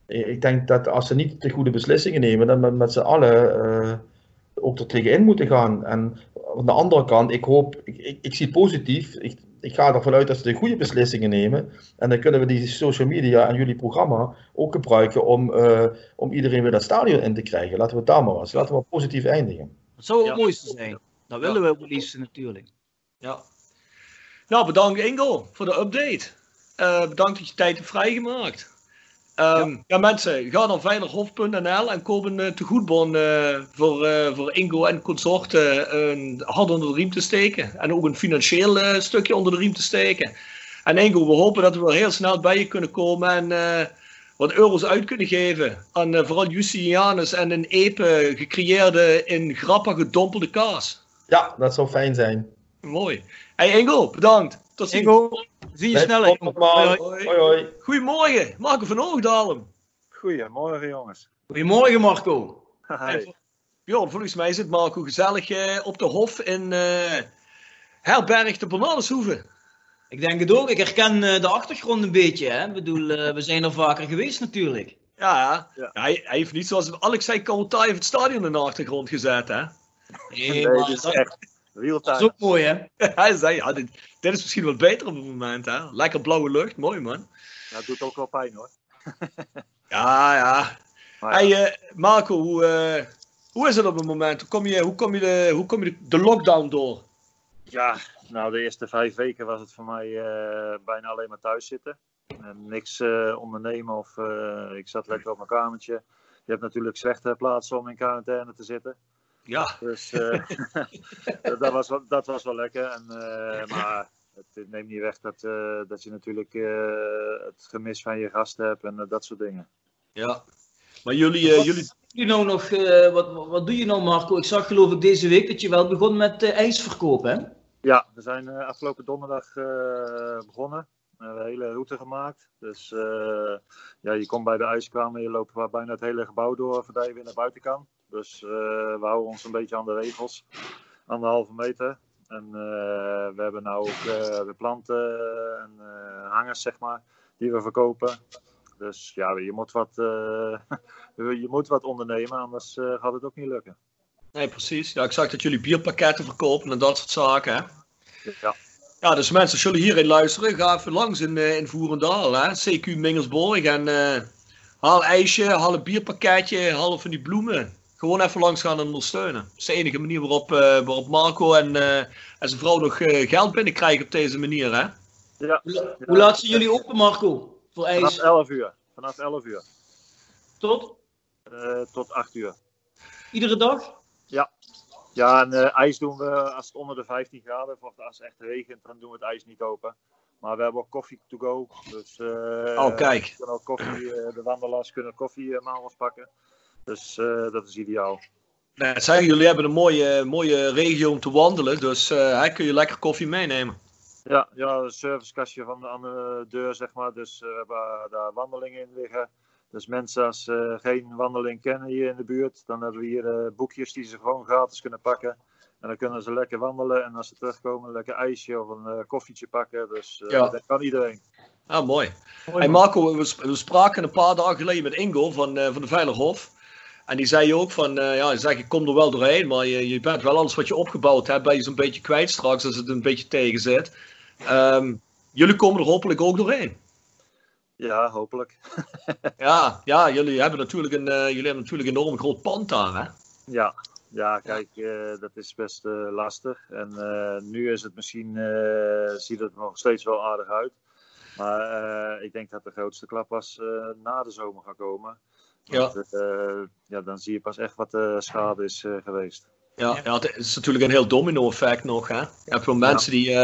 ik denk dat als ze niet de goede beslissingen nemen, dan we met z'n allen ook er tegenin moeten gaan. En aan de andere kant, ik hoop, ik, ik, ik zie positief, ik, ik ga ervan uit dat ze de goede beslissingen nemen. En dan kunnen we die social media en jullie programma ook gebruiken om, om iedereen weer dat stadion in te krijgen. Laten we het daar maar eens, laten we maar positief eindigen. Dat zou het ja. mooiste zijn. Dat willen we ook liefst natuurlijk. Ja, nou, bedankt Ingo voor de update. Uh, bedankt dat je tijd hebt vrijgemaakt. Um, ja. ja. mensen, ga naar veilighof.nl en koop een uh, tegoedbon uh, voor, voor Ingo en consorten een hand onder de riem te steken. En ook een financieel stukje onder de riem te steken. En Ingo, we hopen dat we wel heel snel bij je kunnen komen en wat euro's uit kunnen geven aan vooral Justinianus en een epe gecreëerde in grappa gedompelde kaas. Ja, dat zou fijn zijn. Mooi. Hey Engel, bedankt. Tot ziens. Engel, zie je snel. Hoi, hoi. hoi, Goedemorgen, Marco van Oogdalen. Goedemorgen jongens. Goedemorgen Marco. Hey. Bjorn, volgens mij zit Marco gezellig uh, op de hof in uh, Herberg de Bananenshoeven. Ik denk het ook. Ik herken uh, de achtergrond een beetje. Hè? Ik bedoel, we zijn er vaker geweest natuurlijk. Ja, ja. Hij, hij, heeft niet zoals Alex zei, heeft het stadion in de achtergrond gezet. Hè? Nee, nee maar, is echt dat is ook mooi, hè? Hij zei, ja, dit, dit, is misschien wel beter op het moment, hè? Lekker blauwe lucht, mooi, man. Ja, het doet ook wel pijn, hoor. ja, ja. ja. Hey, uh, Marco, hoe, uh, hoe is het op het moment? Hoe kom je, hoe kom je, de, hoe kom je de, de lockdown door? Ja, nou, de eerste vijf weken was het voor mij uh, bijna alleen maar thuis zitten. En niks ondernemen of ik zat lekker op mijn kamertje. Je hebt natuurlijk slechte plaatsen om in quarantaine te zitten. Ja. Dus uh, dat, was wel, dat was wel lekker. En, uh, maar het neemt niet weg dat, uh, dat je natuurlijk het gemis van je gasten hebt en dat soort dingen. Ja. Maar jullie... Wat, jullie... Je nou nog, wat, wat doe je nou Marco? Ik zag geloof ik deze week dat je wel begon met ijsverkoop hè? Ja, we zijn afgelopen donderdag begonnen. We hebben een hele route gemaakt. Dus ja, je komt bij de ijskraam en je loopt bijna het hele gebouw door voordat je weer naar buiten kan. Dus uh, we houden ons een beetje aan de regels. Anderhalve meter. En uh, we hebben nou ook de planten en hangers, zeg maar, die we verkopen. Dus ja, je moet wat, je moet wat ondernemen, anders gaat het ook niet lukken. Nee, precies. Ja, ik zag dat jullie bierpakketten verkopen en dat soort zaken. Hè? Ja. Ja, dus mensen zullen hierin luisteren. Ga even langs in, in Voerendaal. Hè? CQ Mingelsborg. En haal ijsje, haal een bierpakketje, haal van die bloemen gewoon even langs gaan en ondersteunen. Dat is de enige manier waarop, uh, waarop Marco en, uh, en zijn vrouw nog uh, geld binnenkrijgen op deze manier. Hè? Ja. Hoe, hoe laat zijn jullie open, Marco? Voor ijs? Vanaf 11 uur. Vanaf 11 uur. Tot? Uh, tot 8 uur. Iedere dag? Ja. Ja, en uh, ijs doen we als het onder de 15 graden, of als het echt regent, dan doen we het ijs niet open. Maar we hebben ook koffie to go. Dus, uh, oh, kijk. Kunnen ook koffie, de wandelaars kunnen koffie uh, pakken. Dus dat is ideaal. Zeggen, jullie hebben een mooie, mooie regio om te wandelen, dus uh, kun je lekker koffie meenemen. Ja, ja een servicekastje van de andere deur, zeg maar. Dus we hebben daar wandelingen in liggen. Dus mensen als uh, geen wandeling kennen hier in de buurt, dan hebben we hier boekjes die ze gewoon gratis kunnen pakken. En dan kunnen ze lekker wandelen en als ze terugkomen, een lekker ijsje of een koffietje pakken. Dus ja. dat kan iedereen. Ah, mooi. mooi hey Marco, we, we, spraken een paar dagen geleden met Ingo van, van de Veilighof. En die zei ook van, uh, ja, zeg, ik kom er wel doorheen, maar je, je bent wel alles wat je opgebouwd hebt, ben je zo'n beetje kwijt straks als het een beetje tegen zit. Um, jullie komen er hopelijk ook doorheen. Ja, hopelijk. ja, ja, jullie hebben natuurlijk een, uh, jullie hebben natuurlijk een enorm groot pand daar, hè? Ja, ja kijk, uh, dat is best lastig. En nu is het misschien, ziet het er nog steeds wel aardig uit. Maar ik denk dat de grootste klap was na de zomer gaan komen. Ja. ja, dan zie je pas echt wat de schade is geweest. Ja, ja, het is natuurlijk een heel domino-effect nog. Hè? Je hebt wel mensen die.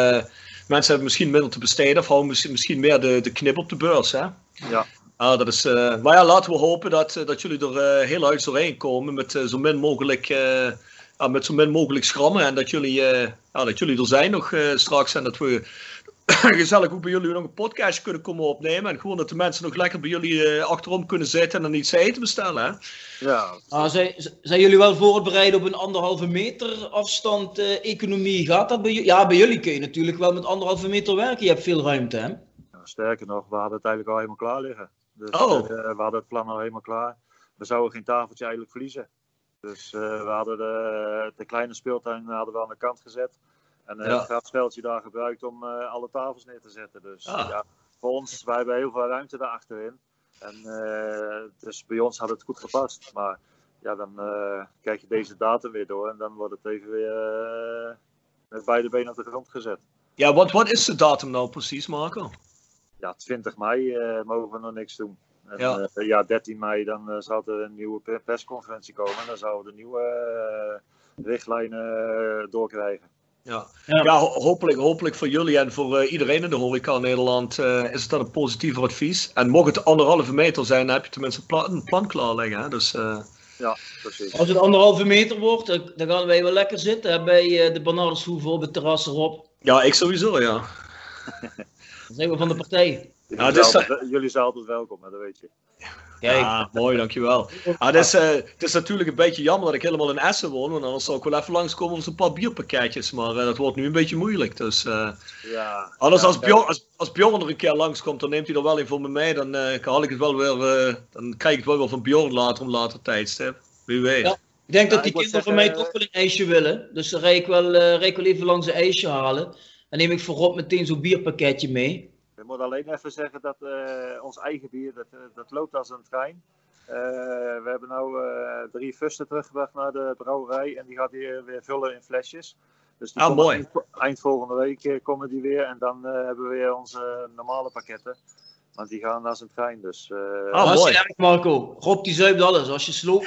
Mensen hebben misschien middel te besteden, of houden misschien, misschien meer de, de knip op de beurs. Hè? Ja. Ah, dat is, maar ja, laten we hopen dat, dat jullie er heel uit doorheen komen met zo min mogelijk. Met zo min mogelijk schrammen en dat jullie, ja, dat jullie er zijn nog straks en dat we gezellig ook bij jullie nog een podcast kunnen komen opnemen. En gewoon dat de mensen nog lekker bij jullie uh, achterom kunnen zitten en dan iets eten bestellen. Hè? Ja. Ah, zijn, zijn jullie wel voorbereid op een anderhalve meter afstand uh, economie? Gaat dat bij jullie? Ja, bij jullie kun je natuurlijk wel met anderhalve meter werken. Je hebt veel ruimte, hè? Ja, sterker nog, we hadden het eigenlijk al helemaal klaar liggen. Dus oh. uh, we hadden het plan al helemaal klaar. We zouden geen tafeltje eigenlijk verliezen. Dus we hadden de, de kleine speeltuin hadden we aan de kant gezet. En uh, ja. het grafsveldje daar gebruikt om uh, alle tafels neer te zetten. Dus ah. ja, voor ons, wij hebben heel veel ruimte daarachterin. En uh, dus bij ons had het goed gepast. Maar ja, dan krijg je deze datum weer door en dan wordt het even weer met beide benen op de grond gezet. Ja, wat, wat is de datum nou precies, Marco? Ja, 20 mei mogen we nog niks doen. En, ja. ja, 13 mei dan zou er een nieuwe persconferentie komen. En dan zouden we de nieuwe richtlijnen doorkrijgen. Ja, ja. ja hopelijk, hopelijk voor jullie en voor uh, iedereen in de horeca in Nederland uh, is het dan een positiever advies. En mocht het anderhalve meter zijn, dan heb je tenminste een plan, een plan klaar liggen. Hè? Dus, uh... Ja, precies. Als het anderhalve meter wordt, dan, gaan wij wel lekker zitten hè, bij de Bernardeshoeve op het terras erop. Ja, ik sowieso, ja. dan zijn we van de partij. Ja, dus, altijd, jullie zijn altijd welkom, dat weet je. Kijk. Ja, mooi, dankjewel. Ah, het, is, uh, het is natuurlijk een beetje jammer dat ik helemaal in Essen woon, want anders zou ik wel even langskomen voor zo'n paar bierpakketjes, maar uh, dat wordt nu een beetje moeilijk. Dus, uh, ja, anders ja, als, Bjorn, als, als Bjorn er een keer langskomt, dan neemt hij er wel een voor me mee, dan haal ik het wel weer, dan krijg ik het wel weer van Bjorn later om later tijdstip. Wie weet. Ja, ik denk dat die kinderen van mij toch wel een ijsje willen, dus dan rijd ik wel, rijd ik wel even langs een ijsje halen. Dan neem ik voorop meteen zo'n bierpakketje mee. Ik moet alleen even zeggen dat uh, ons eigen bier, dat, uh, dat loopt als een trein. Uh, we hebben nu drie fusten teruggebracht naar de brouwerij en die gaat hier weer vullen in flesjes. Dus die ah, mooi. Eind, eind, volgende week komen die weer en dan hebben we weer onze normale pakketten. Want die gaan als een trein, dus... ah, mooi. Erg, Marco. Rob die zuipt alles. Als je sloopt,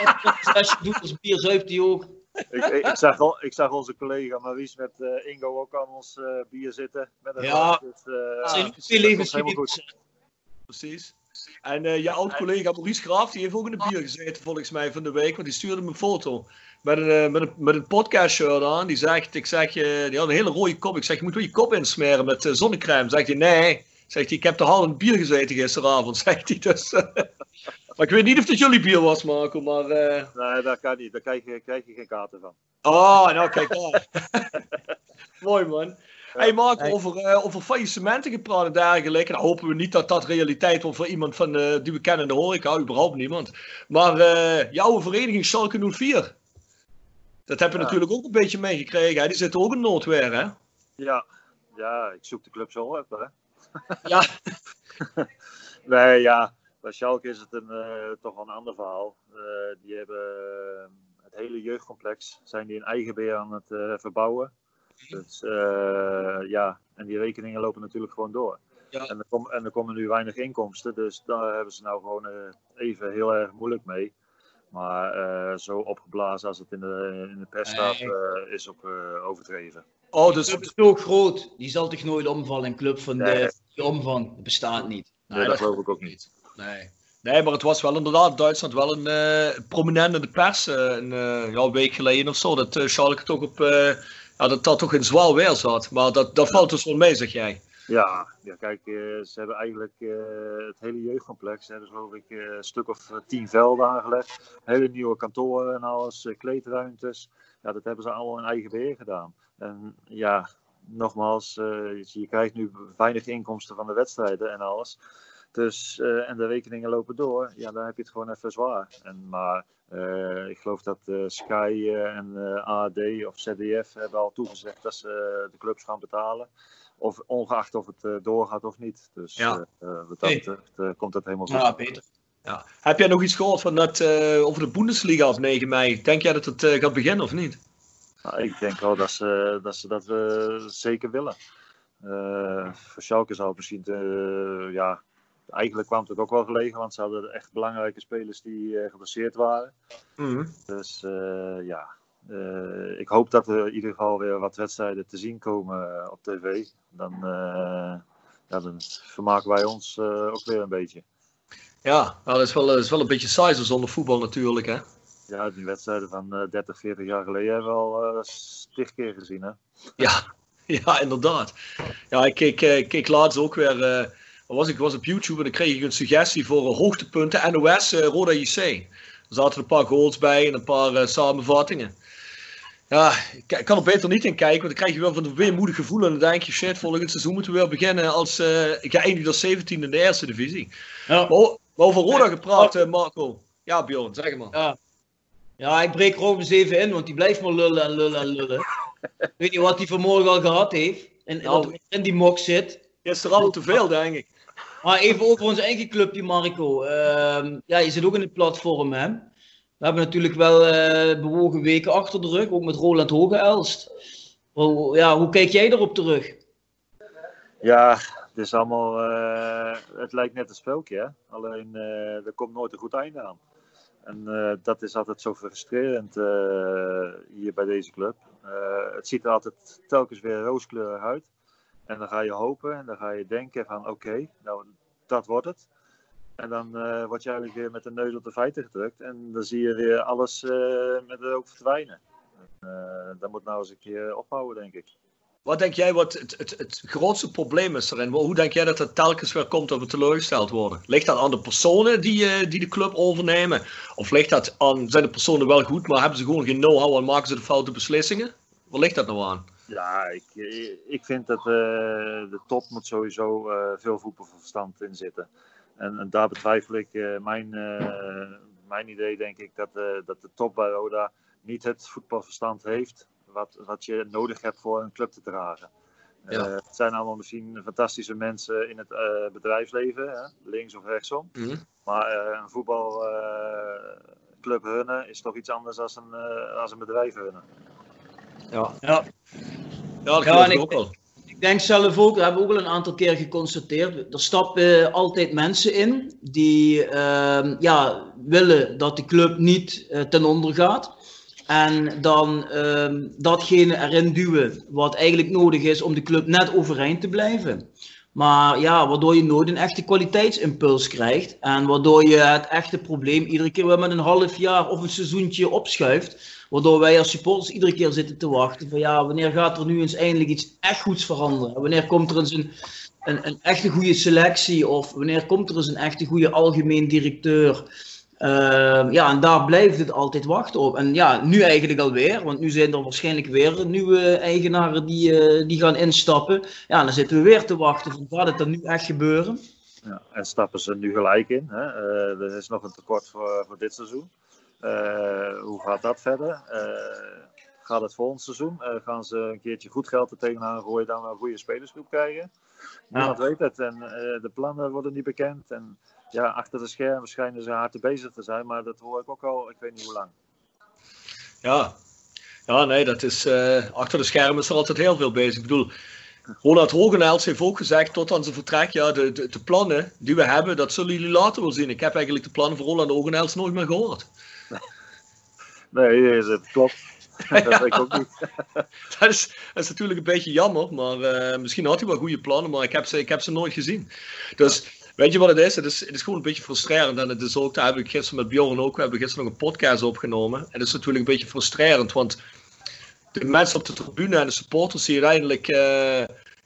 als je doet als bier, zuipt hij ook. Ik, ik, ik, zag, al, ik zag onze collega Maurice met uh, Ingo ook aan ons uh, bier zitten. Met een ja, dus, uh, helemaal goed. Precies. En je oud-collega Maurice Graaf, die heeft ook in een bier gezeten volgens mij van de week. Want die stuurde me een foto met een, met een, met een podcast shirt aan. Die zegt, ik zeg, je, die had een hele rode kop. Ik zeg, je moet wel je kop insmeren met zonnecrème. Zegt hij, nee. Zegt hij, ik heb te hard een bier gezeten gisteravond. Zegt hij dus. Maar ik weet niet of het jullie bier was, Marco, maar... Uh... Nee, dat kan niet. Daar krijg je, krijg je geen kaarten van. Oh, nou kijk daar. Mooi man. Hé hey Marco, over, uh, over faillissementen gepraat en dergelijke. Nou hopen we niet dat dat realiteit wordt voor iemand van, uh, die we kennen in de horeca. Überhaupt niemand. Maar jouw vereniging Schalke 04. Dat heb je ja. natuurlijk ook een beetje meegekregen. Die zitten ook in Noordweer, hè? Ja. Ja, ik zoek de club zo even, hè. ja. nee, ja. Bij Schalke is het een, uh, toch wel een ander verhaal. Uh, die hebben het hele jeugdcomplex, zijn die een eigen beheer aan het uh, verbouwen. Dus uh, ja, en die rekeningen lopen natuurlijk gewoon door. Ja. En, er kom, en er komen nu weinig inkomsten, dus daar hebben ze nou gewoon uh, even heel erg moeilijk mee. Maar uh, zo opgeblazen als het in de, in de pers staat, is ook overdreven. Oh, dus het is zo groot. Die zal toch nooit omvallen. Een club van nee. de, die omvang dat bestaat niet. Nee, nee dat, dat geloof ik ook niet. Nee. Nee, maar het was wel inderdaad Duitsland wel een uh, prominent in de pers uh, een, uh, ja, week geleden of zo. Dat Schalke toch op, ja, dat dat toch in zwaar weer zat. Maar dat, dat valt dus wel mee, zeg jij. Ja, ja kijk, ze hebben eigenlijk het hele jeugdcomplex, hebben ze geloof ik een stuk of tien velden aangelegd. Hele nieuwe kantoren en alles, kleedruimtes. Ja, dat hebben ze allemaal in eigen beheer gedaan. En ja, nogmaals, je krijgt nu weinig inkomsten van de wedstrijden en alles. Dus, uh, en de rekeningen lopen door, ja, dan heb je het gewoon even zwaar. En, maar uh, ik geloof dat uh, Sky en AD of ZDF hebben al toegezegd dat ze de clubs gaan betalen. Of ongeacht of het doorgaat of niet. Dus ja. wat dat betreft komt dat helemaal goed. Ja, beter. Ja. Heb jij nog iets gehoord van dat, over de Bundesliga op 9 mei? Denk jij dat het gaat beginnen of niet? Nou, ik denk wel dat ze dat, ze dat zeker willen. voor Schalke zou het misschien ja, eigenlijk kwam het ook wel gelegen, want ze hadden echt belangrijke spelers die uh, geblesseerd waren. Mhm. Dus uh, ja, uh, ik hoop dat er in ieder geval weer wat wedstrijden te zien komen op tv. Dan, ja, dan vermaken wij ons ook weer een beetje. Ja, nou, dat, is wel, dat is wel een beetje saai zonder voetbal natuurlijk, hè? Ja, die wedstrijden van 30, 40 jaar geleden hebben we al stig keer gezien, hè? Ja, ja inderdaad. Ja, ik keek, keek laatst ook weer was ik was op YouTube en dan kreeg ik een suggestie voor hoogtepunten NOS uh, Roda JC. Er zaten een paar goals bij en een paar uh, samenvattingen. Ja, ik, kan er beter niet in kijken, want dan krijg je wel van een weemoedig gevoel. En dan denk je, shit, volgend seizoen moeten we weer beginnen als uh, geëindigd als 17 in de eerste divisie. Ja. Maar, maar over Roda gepraat, Marco. Ja, Bjorn, zeg maar. Ja, ja ik breek Robins even in, want die blijft maar lullen en lullen en lullen. Weet je wat hij vanmorgen al gehad heeft? En nou, in die mok zit. Gisteravond te veel, denk ik. Maar even over ons eigen clubje, Marco. Uh, ja, je zit ook in het platform, hè? We hebben natuurlijk wel uh, bewogen weken achter de rug, ook met Roland Hoge-Elst. Hoe, ja, hoe kijk jij erop terug? Ja, het is allemaal, uh, het lijkt net een spelkje, hè? alleen uh, er komt nooit een goed einde aan. En dat is altijd zo frustrerend hier bij deze club. het ziet er altijd telkens weer rooskleurig uit. En dan ga je hopen en dan ga je denken van oké, nou dat wordt het. En dan uh, word je eigenlijk weer met de neus op de feiten gedrukt. En dan zie je weer alles uh, met verdwijnen. Uh, dat moet nou eens een keer ophouden, denk ik. Wat denk jij wat het, het, het grootste probleem is erin? Hoe denk jij dat het telkens weer komt dat we teleurgesteld worden? Ligt dat aan de personen die, die de club overnemen? Of ligt dat aan, zijn de personen wel goed, maar hebben ze gewoon geen know-how en maken ze de foute beslissingen? Waar ligt dat nou aan? Ja, ik, ik vind dat uh, de top moet sowieso uh, veel voetbalverstand in zitten. En, en daar betwijfel ik uh, mijn, mijn idee, denk ik, dat, dat de top bij Roda niet het voetbalverstand heeft wat, wat je nodig hebt voor een club te dragen. Ja. het zijn allemaal misschien fantastische mensen in het bedrijfsleven, hè, links of rechtsom. Mm Maar een voetbalclub runnen is toch iets anders dan een, als een bedrijf runnen. Ja, ja. ja dat ja, ik, ook wel. Ik denk zelf ook, dat hebben we ook al een aantal keer geconstateerd. Er stappen altijd mensen in die uh, ja, willen dat de club niet uh, ten onder gaat. En dan uh, datgene erin duwen wat eigenlijk nodig is om de club net overeind te blijven. Maar ja, waardoor je nooit een echte kwaliteitsimpuls krijgt. En waardoor je het echte probleem iedere keer weer met een half jaar of een seizoentje opschuift. Waardoor wij als supporters iedere keer zitten te wachten van ja, wanneer gaat er nu eens eindelijk iets echt goeds veranderen? Wanneer komt er eens een, een, een echte goede selectie of wanneer komt er eens een echte goede algemeen directeur? Uh, ja, en daar blijft het altijd wachten op. En ja, nu eigenlijk alweer, want nu zijn er waarschijnlijk weer nieuwe eigenaren die, uh, die gaan instappen. Ja, dan zitten we weer te wachten van gaat het dan nu echt gebeuren? Ja, en stappen ze nu gelijk in. Hè? Uh, er is nog een tekort voor, voor dit seizoen. Eh, hoe gaat dat verder? Eh, gaat het volgend seizoen? Uh, gaan ze een keertje goed geld er tegenaan gooien, dan een goede spelersgroep krijgen? Niemand weet het en de plannen worden niet bekend. En ja, achter de schermen schijnen ze hard bezig te zijn, maar dat hoor ik ook al, ik weet niet hoe lang. Ja, Ja, nee, dat is, uh, achter de schermen is er altijd heel veel bezig. Ik bedoel, Ronald Hogenels heeft ook gezegd tot aan zijn vertrek, ja, de, de, de, plannen die we hebben, dat zullen jullie later wel zien. Ik heb eigenlijk de plannen van Roland Hogenels nooit meer gehoord. Nee, dat klopt. dat weet ik ook niet. dat, is, dat is natuurlijk een beetje jammer, maar uh, misschien had hij wel goede plannen, maar ik heb ze, ik heb ze nooit gezien. Dus weet je wat het is? Het is, het is gewoon een beetje frustrerend. En het is ook, daar heb ik gisteren met Bjorn ook, we hebben gisteren nog een podcast opgenomen. En het is natuurlijk een beetje frustrerend, want de mensen op de tribune en de supporters die uiteindelijk, uh,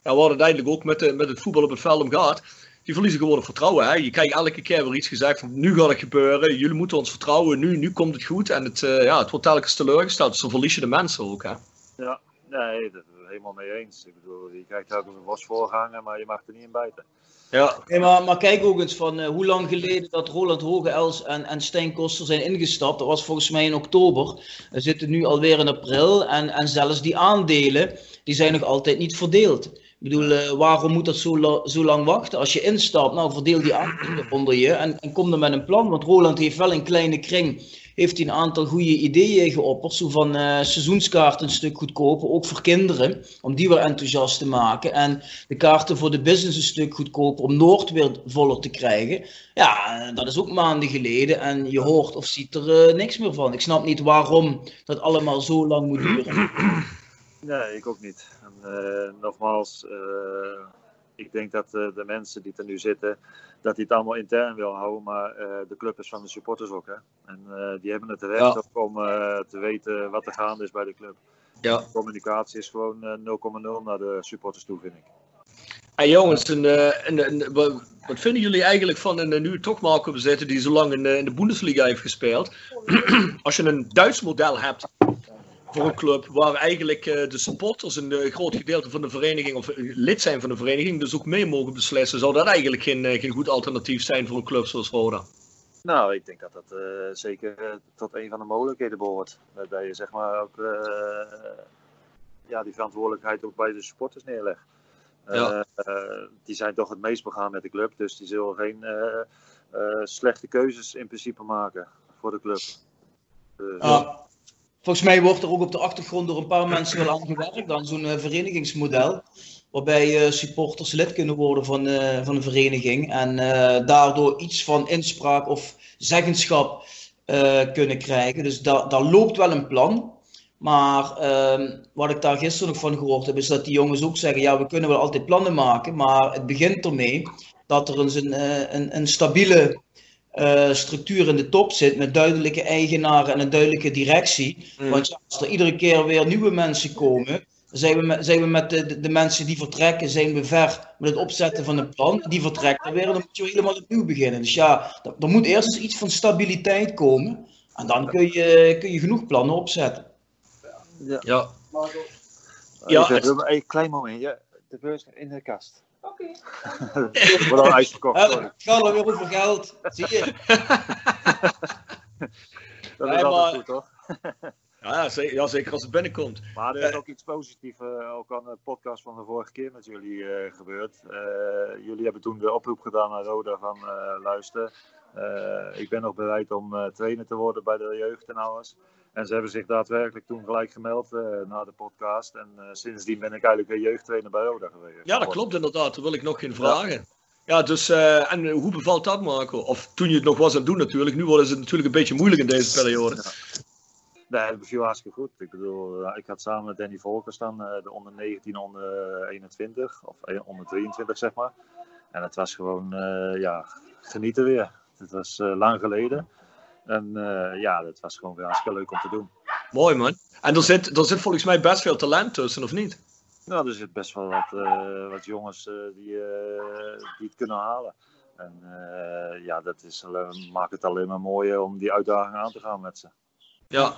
ja, waar het uiteindelijk ook met, de, met het voetbal op het veld om gaat, die verliezen gewoon vertrouwen. Hè? Je krijgt elke keer weer iets gezegd van nu gaat het gebeuren, jullie moeten ons vertrouwen, nu, nu komt het goed. En het, uh, ja, het wordt telkens teleurgesteld, dus dan verlies je de mensen ook. Hè? Ja, nee, helemaal mee eens. Ik bedoel, je krijgt ook een voorgangen, maar je mag er niet in bijten. Ja. Hey, maar, maar, kijk ook eens van uh, hoe lang geleden dat Roland Hogeels en, en Stijn Koster zijn ingestapt. Dat was volgens mij in oktober. We zitten nu alweer in april. En, en zelfs die aandelen, die zijn nog altijd niet verdeeld. Ik bedoel, uh, waarom moet dat zo, zo, lang wachten? Als je instapt, nou verdeel die aandelen onder je en, en kom dan met een plan. Want Roland heeft wel een kleine kring heeft hij een aantal goede ideeën geopperd. Zo van uh, seizoenskaarten een stuk goedkoper, ook voor kinderen, om die weer enthousiast te maken. En de kaarten voor de business een stuk goedkoper, om Noord weer voller te krijgen. Ja, dat is ook maanden geleden en je hoort of ziet er uh, niks meer van. Ik snap niet waarom dat allemaal zo lang moet duren. Nee, ik ook niet. En, nogmaals, ik denk dat de mensen die er nu zitten, dat hij het allemaal intern wil houden. Maar uh, de club is van de supporters ook. Hè? En uh, die hebben het recht ja. om te weten wat er gaande is bij de club. Ja. De communicatie is gewoon 0,0 naar de supporters toe, vind ik. Hey jongens, een, een, een, wat vinden jullie eigenlijk van een nu toch Marco bezetten die zo lang in, in de Bundesliga heeft gespeeld? Als je een Duits model hebt, voor een club waar eigenlijk uh, de supporters een uh, groot gedeelte van de vereniging of uh, lid zijn van de vereniging, dus ook mee mogen beslissen. Zou dat eigenlijk geen, geen goed alternatief zijn voor een club zoals Roda? Nou, ik denk dat dat zeker tot een van de mogelijkheden behoort. Dat je zeg maar ook ja, die verantwoordelijkheid ook bij de supporters neerlegt. Ja. die zijn toch het meest begaan met de club, dus die zullen geen slechte keuzes in principe maken voor de club. ja. Volgens mij wordt er ook op de achtergrond door een paar mensen wel aan gewerkt aan zo'n uh, verenigingsmodel. Waarbij uh, supporters lid kunnen worden van, uh, van een vereniging. En daardoor iets van inspraak of zeggenschap kunnen krijgen. Dus daar, daar loopt wel een plan. Maar ehm, wat ik daar gisteren nog van gehoord heb, is dat die jongens ook zeggen: ja, we kunnen wel altijd plannen maken. Maar het begint ermee dat er een, een, een stabiele uh, structuur in de top zit met duidelijke eigenaren en een duidelijke directie. Mm. Want ja, als er iedere keer weer nieuwe mensen komen, zijn we met, zijn we met de, de, mensen die vertrekken, zijn we ver met het opzetten van een plan. Die vertrekt er weer en dan moet je helemaal opnieuw beginnen. Dus ja, er moet eerst eens iets van stabiliteit komen. En dan kun je, kun je genoeg plannen opzetten. Ja. Ja. ja. Even, een klein momentje. De beurs in de kast. Oké. Okay. Wordt al uitverkocht. Het gaat weer over geld. Zie je? dat is altijd goed, toch? Ja zeker, ja, zeker als het binnenkomt. Maar er is ook iets positiefs, uh, ook aan de podcast van de vorige keer met jullie uh, gebeurd. Uh, jullie hebben toen de oproep gedaan naar Roda van luister. ik ben nog bereid om trainer te worden bij de jeugd en alles. En ze hebben zich daadwerkelijk toen gelijk gemeld uh, na de podcast. En uh, sindsdien ben ik eigenlijk weer jeugdtrainer bij Roda geweest. Ja, dat klopt inderdaad. Daar wil ik nog geen vragen. Ja, ja dus uh, en hoe bevalt dat Marco? Of toen je het nog was aan het doen natuurlijk. Nu wordt het natuurlijk een beetje moeilijk in deze periode. Ja. Nee, dat beviel hartstikke goed. Ik bedoel, ik had samen met Danny Volkers dan de onder 19, onder 21. Of onder 23 zeg maar. En het was gewoon, ja, genieten weer. Het was lang geleden. En uh, ja, dat was gewoon weer hartstikke leuk om te doen. Mooi man. En er zit, er zit volgens mij best veel talent tussen, of niet? Nou, er zit best wel wat, uh, wat jongens uh, die, die het kunnen halen. En ja, dat is, maakt het alleen maar mooier om die uitdaging aan te gaan met ze. Ja.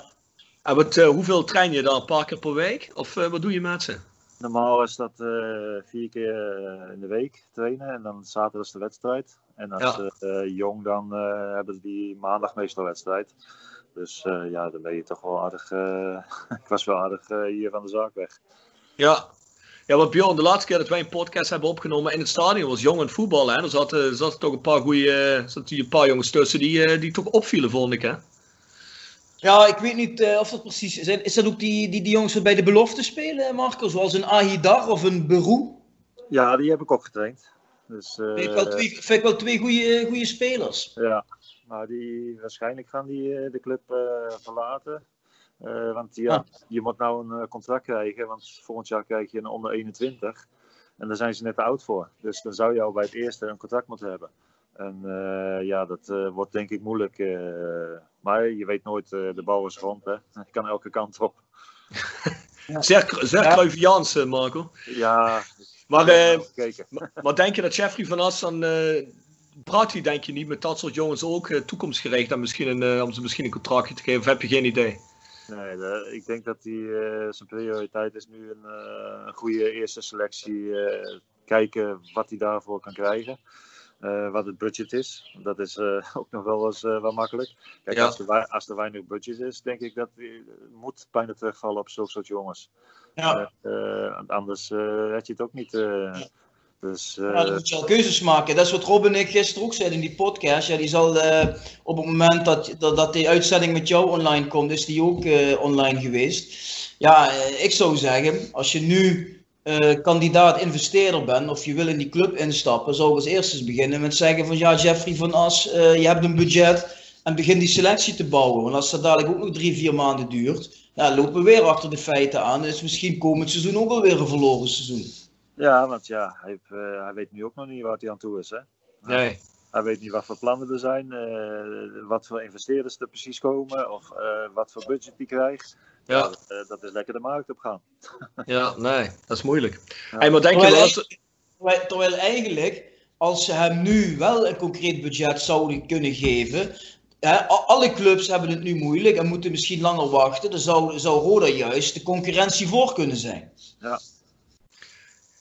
En wat, hoeveel train je dan? Een paar keer per week? Of wat doe je met ze? Normaal is dat vier keer in de week trainen en dan zaterdag is de wedstrijd. En als ja. uh, jong, dan hebben die maandag meestal wedstrijd. Dus ja, dan ben je toch wel aardig. ik was wel aardig hier van de zaak weg. Ja. Ja, wat Bjorn, de laatste keer dat wij een podcast hebben opgenomen in het stadion was jong en voetbal. Hè? Er zaten, zaten toch een paar goede, zaten een paar jongens tussen die, die toch opvielen, vond ik. Hè? Ja, ik weet niet uh, of dat precies is. Is dat ook die, die, die jongens die bij de belofte spelen, Marco? Zoals een Ahidar of een Beroe? Ja, die heb ik ook getraind. Dus, uh, vind, ik wel twee, vind ik wel twee goede spelers. Ja, maar die, waarschijnlijk gaan die de club verlaten. want ja, ah. je moet nou een contract krijgen, want volgend jaar krijg je een onder 21. En daar zijn ze net te oud voor. Dus dan zou je al bij het eerste een contract moeten hebben. En ja, dat wordt denk ik moeilijk. Maar je weet nooit, de bal is rond. Hè? Je kan elke kant op. ja. Zeer, zeer ja. Marco. Ja. Maar, maar, maar, denk je dat Jeffrey van As dan... praat hij denk je niet met dat soort jongens ook toekomstgericht en misschien een, om ze misschien een contractje te geven? Of heb je geen idee? Nee, de, ik denk dat die, zijn prioriteit is nu een, een goede eerste selectie. kijken wat hij daarvoor kan krijgen. Uh, wat het budget is. Dat is uh, ook nog wel eens uh, wel makkelijk. Kijk, ja. als, er, als er weinig budget is, denk ik dat moet bijna terugvallen op zulke soort jongens. Ja. anders red je het ook niet. Dus, ja, dan moet je al keuzes maken. Dat is wat Rob en ik gisteren ook zeiden in die podcast. Ja, die zal op het moment dat, dat, dat die uitzending met jou online komt, is die ook online geweest. Ja, ik zou zeggen, als je nu uh, kandidaat investeerder bent of je wil in die club instappen, zou ik als eerste beginnen met zeggen van ja, Jeffrey van As, uh, je hebt een budget en begin die selectie te bouwen. Want als dat dadelijk ook nog drie, vier maanden duurt, ja, lopen we weer achter de feiten aan. is misschien komend seizoen ook alweer een verloren seizoen. Ja, want ja, hij, uh, hij weet nu ook nog niet wat hij aan toe is. Hè? Nee. Hij weet niet wat voor plannen er zijn, wat voor investeerders er precies komen of wat voor budget hij krijgt. Ja. Dat, uh, dat, is lekker de markt op gaan. ja, nee, dat is moeilijk. Ja. Hey, maar denk terwijl, je wel terwijl, eigenlijk, als ze hem nu wel een concreet budget zouden kunnen geven, Hè, alle clubs hebben het nu moeilijk en moeten misschien langer wachten. Dan zou, zou Roda juist de concurrentie voor kunnen zijn. Ja,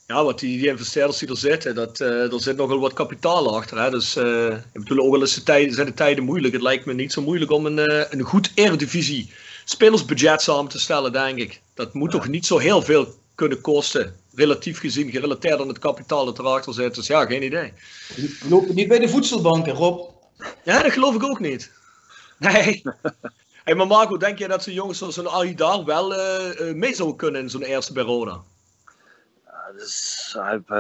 ja wat die, die investeerders die er zitten, dat, uh, er zit nogal wat kapitaal achter. Hè? Dus uh, ik bedoel, ook al is de tijden, zijn de tijden moeilijk. Het lijkt me niet zo moeilijk om een, uh, een goed eredivisie spelersbudget samen te stellen, denk ik. Dat moet toch niet zo heel veel kunnen kosten, relatief gezien, gerelateerd aan het kapitaal dat erachter zit. Dus ja, geen idee. Lopen niet bij de voedselbanken, Rob? Ja, dat geloof ik ook niet. Nee. hey, maar Marco, denk je dat zo'n jongens zoals een Aidar wel uh, mee zou kunnen in zo'n eerste bij Dus hij, heeft, uh,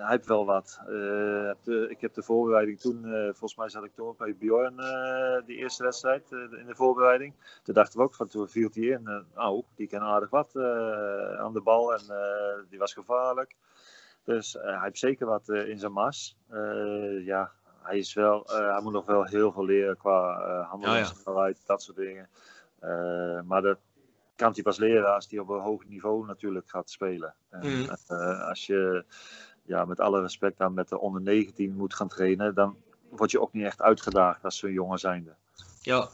hij heeft wel wat. Uh, ik heb de voorbereiding toen, uh, volgens mij zat ik toen ook bij Bjorn, die eerste wedstrijd in de voorbereiding. Toen dachten we ook van toen viel hij in. oh, die kan aardig wat aan de bal en die was gevaarlijk. Dus hij heeft zeker wat in zijn mas. ja, hij, is wel, hij moet nog wel heel veel leren qua handelsnelheid, ja, ja. dat soort dingen. maar dat, kan hij pas leren als hij op een hoog niveau natuurlijk gaat spelen. En, mm. uh, als je ja, met alle respect dan met de onder 19 moet gaan trainen, dan word je ook niet echt uitgedaagd als zo'n jongen zijnde. Ja,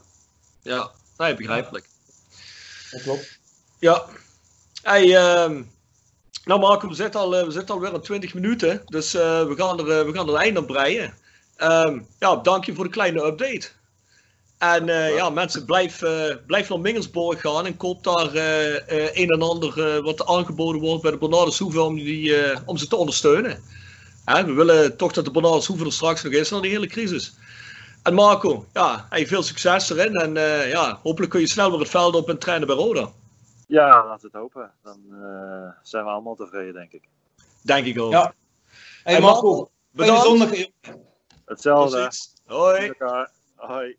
ja, nee, begrijpelijk. Dat klopt. Ja. Hey, uh, nou Marco, we zitten, al, eh, we zitten alweer aan 20 minuten, dus uh, we, gaan er, we gaan er eind op breien. Um, ja, dank je voor de kleine update. En uh, ja, mensen, blijf, uh, blijf naar Mingelsborg gaan en koop daar uh, een en ander wat aangeboden wordt bij de Bernardus Hoeve om, die, om ze te ondersteunen. Hè, we willen toch dat de Bernardus Hoeve er straks nog is na die hele crisis. En Marco, ja, hey, veel succes erin en ja, hopelijk kun je snel weer het veld op en trainen bij Roda. Ja, laten we het hopen. Dan zijn we allemaal tevreden, denk ik. Denk ik ook. Ja. Hey, Marco, bedankt. Hetzelfde. Hoi. Hoi.